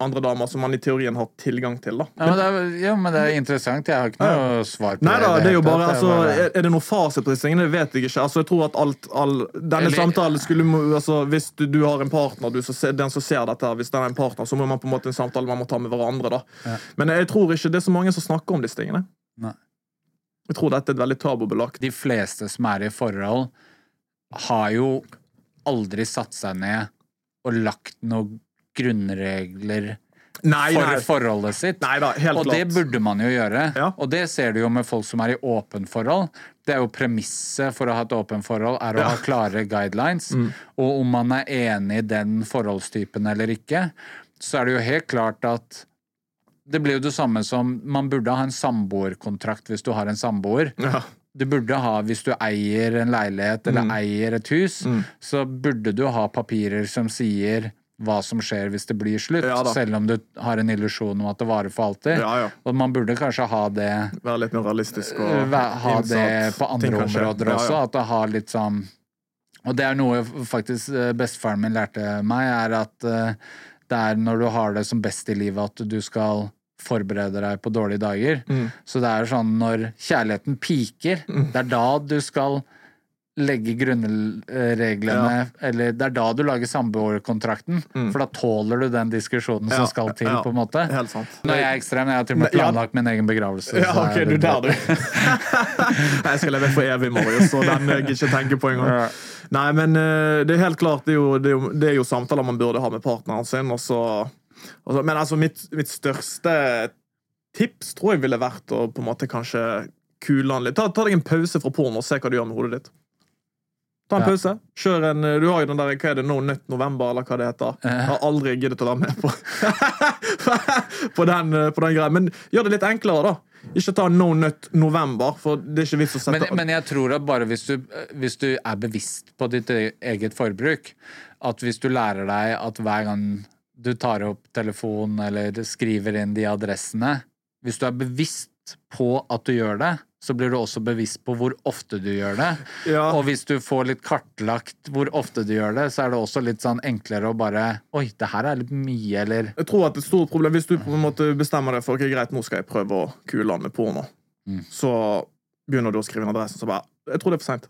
andre damer som man i teorien har tilgang til. da. Ja, men det er, ja, men det er interessant. Jeg har ikke noe svar på Nei da, i det er jo bare, altså, er det noe fasit på disse tingene? Det vet jeg ikke. Altså, jeg tror at alt, all, Denne Eller- samtalen skulle altså, Hvis du, du har en partner, du, så, den som ser dette, hvis den er en partner, så må man på en måte en samtale man må ta med hverandre. da. Ja. Men jeg tror ikke det er så mange som snakker om disse tingene. Nei. Jeg tror dette er et veldig tabubelagt. de fleste som er i forhold, har jo aldri satt seg ned og lagt noen grunnregler Nei, for nei. forholdet sitt. Nei da, helt og klart. det burde man jo gjøre. Ja. Og det ser du jo med folk som er i åpent forhold. Det er jo premisset for å ha et åpent forhold, er å Ja. Mm. ha klare guidelines. Og om man er enig i den forholdstypen eller ikke, så er det jo helt klart at det blir jo det samme som Man burde ha en samboerkontrakt hvis du har en samboer. Ja. Du burde ha, Hvis du eier en leilighet eller Mm. eier et hus, så burde du ha papirer som sier hva som skjer hvis det blir slutt, Ja selv om du har en illusjon om at det varer for alltid. Ja, ja. Og man burde kanskje ha det Være litt mer realistisk og væ- ha det på andre områder også. At det har litt sånn Og det er noe faktisk eh, bestefaren min lærte meg, er at eh, det er når du har det som best i livet at du skal forberede deg på dårlige dager. Mm. Så det er sånn når kjærligheten piker, det er da du skal legge grunnreglene Eller det er da du lager samboerkontrakten, for da tåler du den diskusjonen som Mm. Skal til, ja, på en måte. Helt sant. Nå er jeg ekstrem, jeg har til og med Ja. planlagt min egen begravelse. Ja, ok, er du der, du. <laughs> Jeg skal leve for evig, Marius, så den jeg ikke tenker på engang. Ja. Nei, men eh, det er helt klart, det er jo, det er jo, det er jo samtaler man burde ha med partneren sin. Og så, og så, men altså, mitt, mitt største tips tror jeg ville vært å på en måte kanskje kule han litt. Ta, ta deg en pause fra porno og se hva du gjør med hodet ditt. Ta en Ja. pause. Kjør en, Du har jo den der, hva er det, No Nut November, eller hva det heter. Jeg har aldri giddet å være med på, <laughs> på, den, eh, på den greia. Men gjør det litt enklere, da. Ikke ta No Nut November, for det er ikke vits å sette Men, men jeg tror at bare hvis du, hvis du er bevisst på ditt e- eget forbruk, at hvis du lærer deg at hver gang du tar opp telefonen eller skriver inn de adressene Hvis du er bevisst på at du gjør det, så blir du også bevisst på hvor ofte du gjør det. Ja. Og hvis du får litt kartlagt hvor ofte du gjør det, så er det også litt sånn enklere å bare Oi, det her er litt mye, eller Jeg tror at et stort problem Hvis du på en måte bestemmer deg for ok, greit, nå skal jeg prøve å kule an med porno, Mm. så begynner du å skrive inn adressen, så bare Jeg tror det er for seint.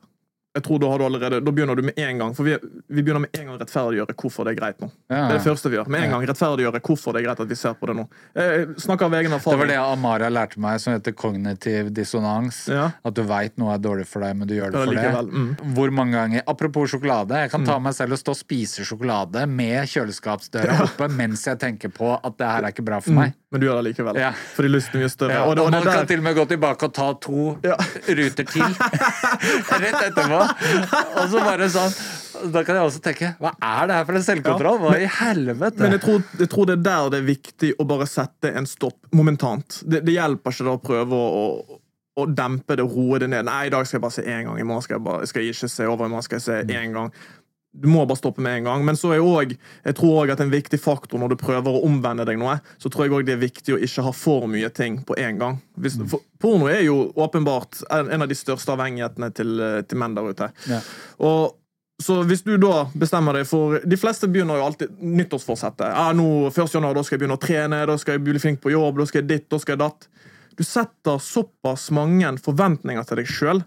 Jeg tror Da har du allerede, da begynner du med en gang For vi, vi begynner med en gang å rettferdiggjøre hvorfor det er greit nå. Ja. Det er det første vi gjør. Med en gang rettferdiggjøre hvorfor det er greit at vi ser på det nå. Jeg snakker av egen Det var det Amara lærte meg, som heter kognitiv dissonans. Ja. At du veit noe er dårlig for deg, men du gjør det det for det. mm. Hvor mange ganger Apropos sjokolade. Jeg kan ta meg selv og stå og spise sjokolade med kjøleskapsdøra oppe mens jeg tenker på at det her er ikke bra for meg. Men du gjør det likevel. Ja. Fordi lysten er mye større. Ja, og det, og og man kan der, til og med gå tilbake og ta to Ja. ruter til <laughs> rett etterpå. <laughs> Og så bare sånn Da kan jeg også tenke Hva er det her for en selvkontroll? Hva i helvete? Men jeg tror, jeg tror det er der det er viktig å bare sette en stopp momentant. Det, det hjelper ikke da å prøve å, å, dempe det, roe det ned. Nei, i dag skal jeg bare se én gang. I morgen skal jeg, bare, skal jeg ikke se over. I morgen skal jeg se én gang. Du må bare stoppe med en gang. Men så er også, jeg tror også at en viktig faktor når du prøver å omvende deg noe, så tror jeg også det er viktig å ikke ha for mye ting på en gang. Hvis, for, porno er jo åpenbart en, en av de største avhengighetene til, eh, til menn der ute. Ja. Og så hvis du da bestemmer deg for De fleste begynner jo alltid nyttårsforsettet. Ja, nå, 1. januar, da skal jeg begynne å trene, da skal jeg bli flink på jobb, da skal jeg ditt, da skal jeg datt. Du setter såpass mange forventninger til deg sjøl,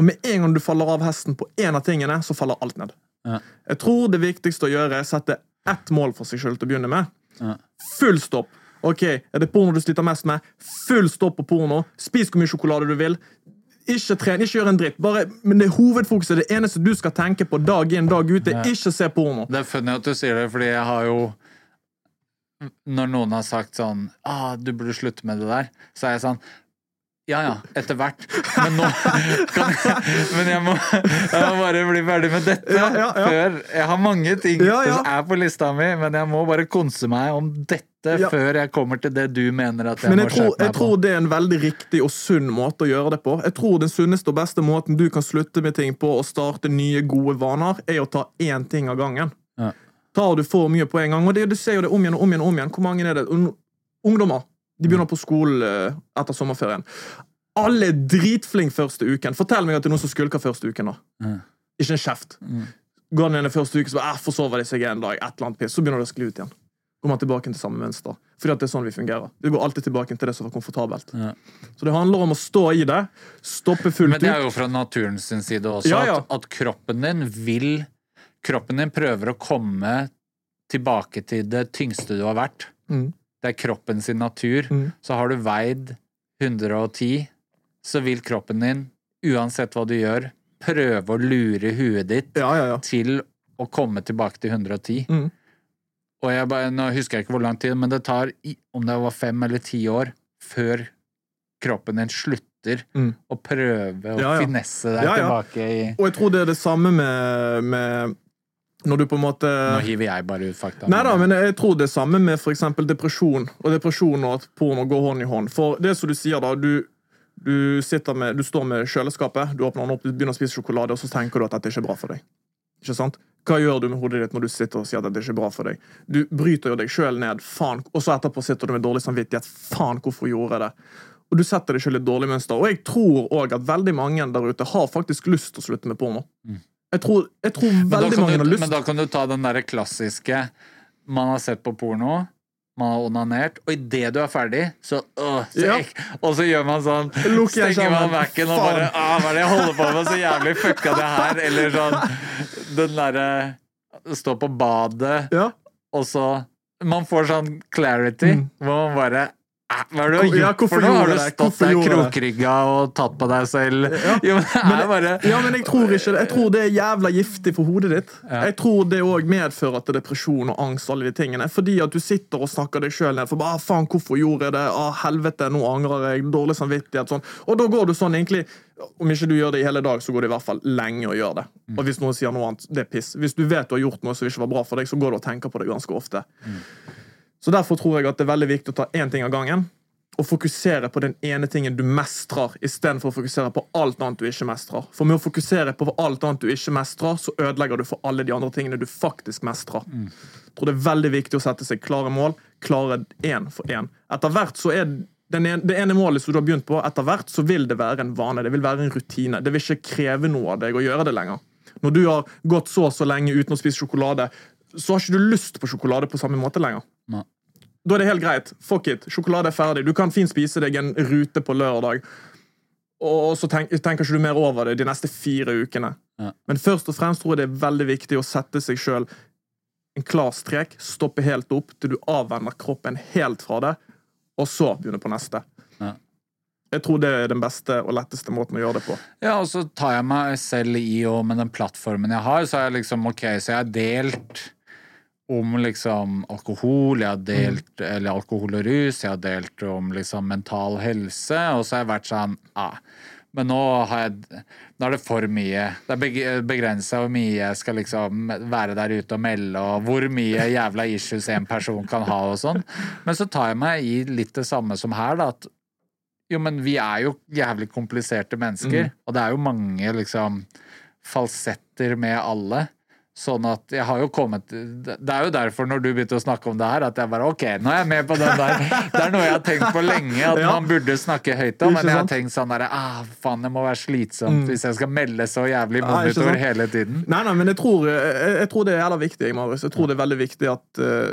og med en gang du faller av hesten på én av tingene, så faller alt ned. Ja. Jeg tror det viktigste å gjøre er å sette ett mål for seg sjøl til å begynne med. Ja. Full stopp. Ok, Er det porno du sliter mest med? Full stopp på porno. Spis hvor mye sjokolade du vil. Ikke tren, ikke gjør en dritt. Bare, men det er hovedfokuset. Det eneste du skal tenke på dag inn dag ut, er Ja. ikke se porno. Det er funny at du sier det, fordi jeg har jo Når noen har sagt sånn ah, 'Du burde slutte med det der', så er jeg sånn Ja ja, etter hvert. Men nå kan jeg, Men jeg må, jeg må bare bli ferdig med dette Ja, ja, ja. før Jeg har mange ting som er på lista mi, men jeg må bare konse meg om dette før jeg kommer til det du mener at jeg Men jeg må skjerpe jeg meg på. tror det er en veldig riktig og sunn måte å gjøre det på. Jeg tror den sunneste og beste måten du kan slutte med ting på og starte nye, gode vaner, er å ta én ting av gangen. Ja. Tar du for mye på en gang, og det, du ser jo det om igjen og om igjen, om igjen. Hvor mange er det? Ungdommer. De begynner på skolen eh, etter sommerferien. Alle er dritflinke første uken. Fortell meg at det er noen som skulker første uken. da. Ikke en kjeft. Går den ene første uken, så bare, eh, forsover de seg en dag, et eller annet piss, så begynner det å skli ut igjen. Går man tilbake til samme mønster. Fordi at det er sånn vi fungerer. Vi går alltid tilbake til det som var komfortabelt. Ja. Så det handler om å stå i det, stoppe fullt ut. Men det er jo fra naturen sin side også, Ja, ja. At, at kroppen din vil Kroppen din prøver å komme tilbake til det tyngste du har vært. Mm. Det er kroppen sin natur. Mm. Så har du veid 110, så vil kroppen din, uansett hva du gjør, prøve å lure huet ditt Ja, ja, ja. til å komme tilbake til 110. Mm. Og jeg bare, nå husker jeg ikke hvor lang tid, men det tar, om det var fem eller ti år, før kroppen din slutter Mm. å prøve å finesse deg Ja, ja. tilbake i Og jeg tror det er det samme med, med når du på en måte Nå hiver jeg bare ut fakta. Nei da, men jeg tror det er samme med eksempel depresjon. Og depresjon og at porno går hånd i hånd. For det som du sier, da. Du, du, med, du står med kjøleskapet, du åpner den opp, du begynner å spise sjokolade, og så tenker du at dette ikke er bra for deg. Ikke sant? Hva gjør du med hodet ditt når du sitter og sier at dette ikke er bra for deg? Du bryter jo deg sjøl ned, faen, og så etterpå sitter du med dårlig samvittighet. Faen, hvorfor gjorde jeg det? Og du setter deg sjøl i et dårlig mønster. Og jeg tror òg at veldig mange der ute har faktisk lyst til å slutte med porno. Jeg tror, jeg tror veldig mange du, har lyst. men da kan du ta den derre klassiske Man har sett på porno, man har onanert, og idet du er ferdig, så, øh, så Ja. Og så gjør man sånn Stenger man. Mac-en og bare ah, Hva er det jeg holder på med? Så jævlig <laughs> fucka det her. Eller sånn den derre Stå på badet, Ja. og så Man får sånn clarity, Mm. hvor man bare "Æ, er det du gjort Ja, for noe? Har du stått der krokrygga og tatt på deg selv? Ja. <laughs> Jo, men det bare Ja, men jeg tror ikke det. Jeg tror det er jævla giftig for hodet ditt. Ja. Jeg tror det òg medfører til depresjon og angst, alle de tingene. Fordi at du sitter og snakker deg sjøl ned for bare, ah, faen, hvorfor gjorde jeg det? Ah, helvete, nå angrer jeg. Dårlig samvittighet. Sånn. Og da går du sånn egentlig Om ikke du gjør det i hele dag, så går det i hvert fall lenge å gjøre det. Og hvis noen sier noe annet, det er piss. Hvis du vet du har gjort noe som ikke var bra for deg, så går du og tenker på det ganske ofte. Så derfor tror jeg at det er veldig viktig å ta én ting av gangen. Og fokusere på den ene tingen du mestrer, istedenfor å fokusere på alt annet du ikke mestrer. For med å fokusere på alt annet du ikke mestrer, så ødelegger du for alle de andre tingene du faktisk mestrer. Jeg tror det er veldig viktig å sette seg klare mål. Klare én for én. Etter hvert så er den ene, det ene målet som du har begynt på, etter hvert så vil det være en vane. Det vil være en rutine. Det vil ikke kreve noe av deg å gjøre det lenger. Når du har gått så og så lenge uten å spise sjokolade, så har ikke du lyst på sjokolade på samme måte lenger. Nei. Da er det helt greit. Fuck it. Sjokolade er ferdig. Du kan fint spise deg en rute på lørdag. Og så tenk, tenker ikke du mer over det de neste fire ukene. Ja. Men først og fremst tror jeg det er veldig viktig å sette seg sjøl en klar strek, stoppe helt opp til du avvenner kroppen helt fra det, og så begynne på neste. Ja. Jeg tror det er den beste og letteste måten å gjøre det på. Ja, og så tar jeg meg selv i, og med den plattformen jeg har, så er jeg liksom ok, så jeg har delt om liksom alkohol, jeg har delt eller alkohol og rus, jeg har delt om liksom mental helse, og så har jeg vært sånn ah, men nå har jeg Nå er det for mye. Det er begrensa hvor mye jeg skal liksom være der ute og melde, og hvor mye jævla issues en person kan ha og sånn. Men så tar jeg meg i litt det samme som her, da. At jo, men vi er jo jævlig kompliserte mennesker, og det er jo mange liksom falsetter med alle. Sånn at jeg har jo kommet Det er jo derfor, når du begynte å snakke om det her, at jeg bare OK, nå er jeg med på den der. <laughs> Det er noe jeg har tenkt på lenge, at Ja. man burde snakke høyt om. Men jeg har tenkt sånn derre ah, Faen, det må være slitsomt hvis jeg skal melde så jævlig Ja, monitor sant? hele tiden. Nei, nei, men jeg tror, jeg, jeg tror det er jævla viktig, Marius. Jeg tror det er veldig viktig at uh,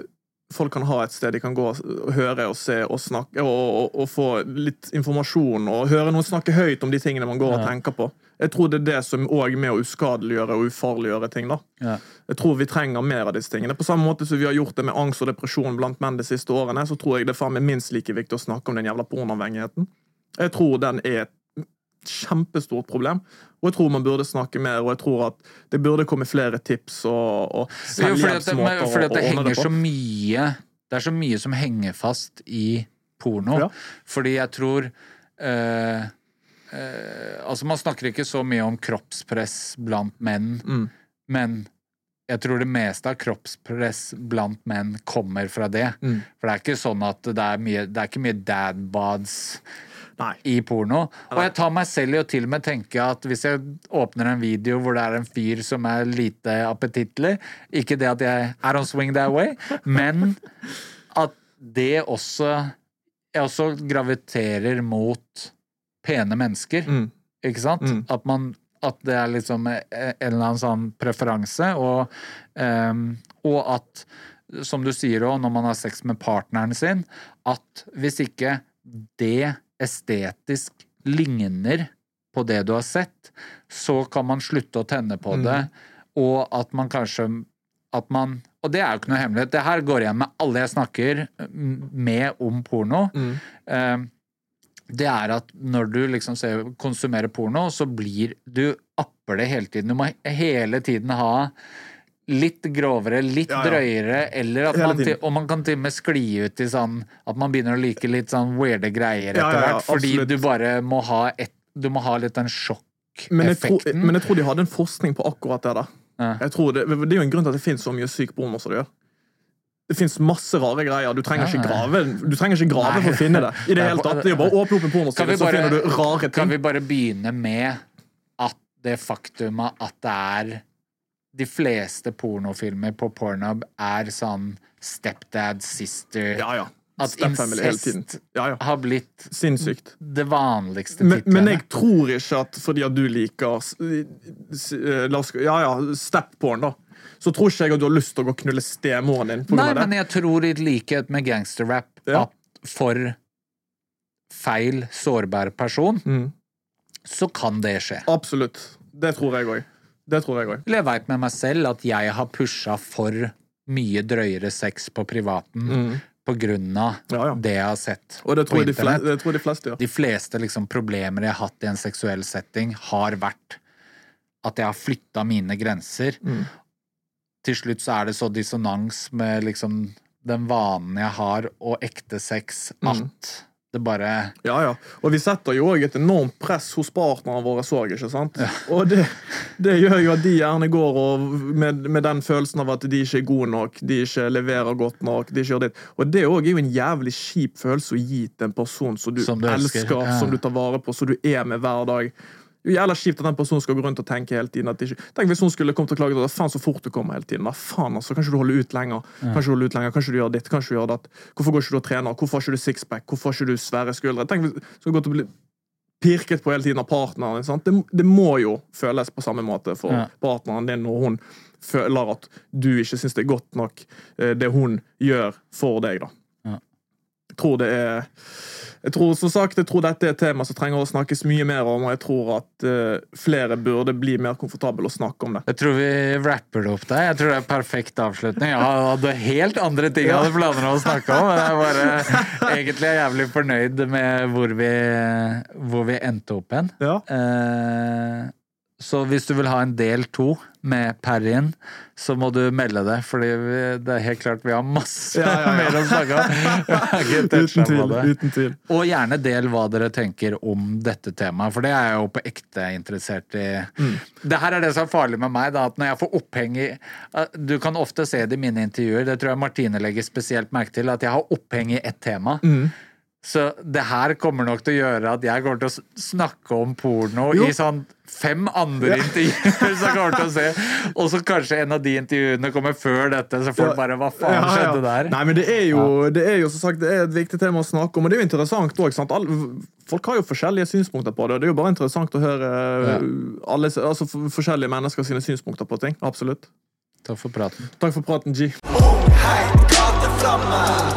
folk kan ha et sted de kan gå og høre og se og snakke og, og, og få litt informasjon og høre noen snakke høyt om de tingene man går og tenker på. Jeg tror det er det som òg er med å uskadeliggjøre og ufarliggjøre ting. da. Ja. Jeg tror vi trenger mer av disse tingene. På samme måte som vi har gjort det med angst og depresjon blant menn de siste årene, så tror jeg det er faen meg minst like viktig å snakke om den jævla pornoavhengigheten. Jeg tror den er et kjempestort problem, og jeg tror man burde snakke mer, og jeg tror at det burde komme flere tips og, og det, selvhjelpsmåter fordi at det henger på. så mye Det er så mye som henger fast i porno. Ja. Fordi jeg tror eh, eh, Altså, man snakker ikke så mye om kroppspress blant menn, Mm. men jeg tror det meste av kroppspress blant menn kommer fra det. Mm. For det er ikke sånn at det er mye Det er ikke mye dad bods Nei. i porno. Og jeg tar meg selv i å til og med tenke at hvis jeg åpner en video hvor det er en fyr som er lite appetittlig Ikke det at jeg er on swing that way, men at det også Jeg også graviterer mot pene mennesker. Mm. Ikke sant? Mm. At man at det er liksom en eller annen sånn preferanse, og, um, og at, som du sier òg, når man har sex med partneren sin, at hvis ikke det estetisk ligner på det du har sett, så kan man slutte å tenne på det, og at man kanskje at man Og det er jo ikke noe hemmelighet. Det her går igjen med alle jeg snakker mm, med om porno. Mm. Ehm, det er at når du liksom ser, konsumerer porno, så blir du apper det hele tiden. Du må hele tiden ha litt grovere, litt Ja, ja. drøyere, eller at man, og man kan til og med skli ut i sånn at man begynner å like litt sånn weirde greier etter Ja, ja, fordi absolutt. du bare må ha et Du må ha litt den Men jeg, tror, men jeg tror de hadde en forskning på akkurat det. da. Det, det er jo en grunn til at det finnes så mye syk porno som det gjør. Det finnes masse rare greier. Du trenger ikke grave Du trenger ikke grave Nei. for å finne det. I det hele tatt. Det er bare å åpne opp en Kan vi pornoside, så finner du rare ting. Kan vi bare begynne med at det faktumet at det er De fleste pornofilmer på Pornhub er sånn stepdad, sister Ja, ja. At incest Ja, ja. har blitt Sinnssykt. det vanligste Men, titlene. men jeg tror ikke at fordi at du liker eh, la oss, Ja, ja, step-porn, da. Så tror ikke jeg at du har lyst til å gå og knulle stemoren din. Nei, men jeg tror i likhet med gangsterrap Ja. at for feil, sårbar person, Mm. så kan det skje. Absolutt. Det tror jeg òg. Det tror jeg òg. Jeg veit med meg selv at jeg har pusha for mye drøyere sex på privaten på grunn av Mm. Ja, ja. det jeg har sett Og det på internett. de det tror de fleste ja. De fleste liksom, problemer jeg har hatt i en seksuell setting, har vært at jeg har flytta mine grenser. Mm. Til slutt så er det så dissonans med liksom den vanen jeg har, og ekte sex, Mm. det bare Ja, ja. Og vi setter jo òg et enormt press hos partnerne våre òg, ikke sant? Og det, det gjør jo at de gjerne går med, med den følelsen av at de ikke er gode nok, de ikke leverer godt nok, de ikke gjør ditt. Og det òg er jo en jævlig kjip følelse å gi til en person som du, Som du elsker, elsker, ja. som du tar vare på, som du er med hver dag. Det er jo jævla kjipt at den personen skal gå rundt og tenke hele tiden ikke Tenk hvis hun skulle kommet og klaget at faen så fort du kommer hele tiden. Da faen altså, Kanskje du holder ut lenger. Kanskje du holder ut lenger, kanskje du gjør ditt, kanskje du gjør datt. Hvorfor går ikke du og trener? Hvorfor har ikke du sixpack? Hvorfor har ikke du svære skuldre? Tenk hvis du skal gå til å bli pirket på hele tiden av partneren. Det, det må jo føles på samme måte for Ja. partneren din når hun føler at du ikke syns det er godt nok, eh, det hun gjør for deg. da. Tror det er jeg tror, som sagt, jeg tror dette er et tema som trenger å snakkes mye mer om, og jeg tror at uh, flere burde bli mer komfortable å snakke om det. Jeg tror vi rapper det opp der. Jeg tror det er perfekt avslutning. Jeg hadde helt andre ting jeg hadde planer om å snakke om, men jeg er bare egentlig er jævlig fornøyd med hvor vi, hvor vi endte opp hen. Ja. Eh, så hvis du vil ha en del to med Perrin, så må du melde det, fordi vi, det er helt klart vi har masse Ja, ja, ja. mer å snakke om. <laughs> Uten uten tvil. Og gjerne del hva dere tenker om dette temaet, for det er jeg jo på ekte interessert i. Det her er det som er farlig med meg, da, at når jeg får oppheng i uh, Du kan ofte se det i mine intervjuer, det tror jeg Martine legger spesielt merke til, at jeg har oppheng i ett tema. Så det her kommer nok til å gjøre at jeg kommer til å snakke om porno Jo. i sånn fem andre intervjuer som kommer til å se. Og så kanskje en av de intervjuene kommer før dette, så folk bare Hva faen Ja, ja. skjedde der? Nei, men det er jo, det er jo som sagt, det er et viktig tema å snakke om, og det er jo interessant òg. Folk har jo forskjellige synspunkter på det, og det er jo bare interessant å høre Ja. alle, altså, forskjellige mennesker sine synspunkter på ting. Absolutt. Takk for praten. Takk for praten, G. Heit gateflamme.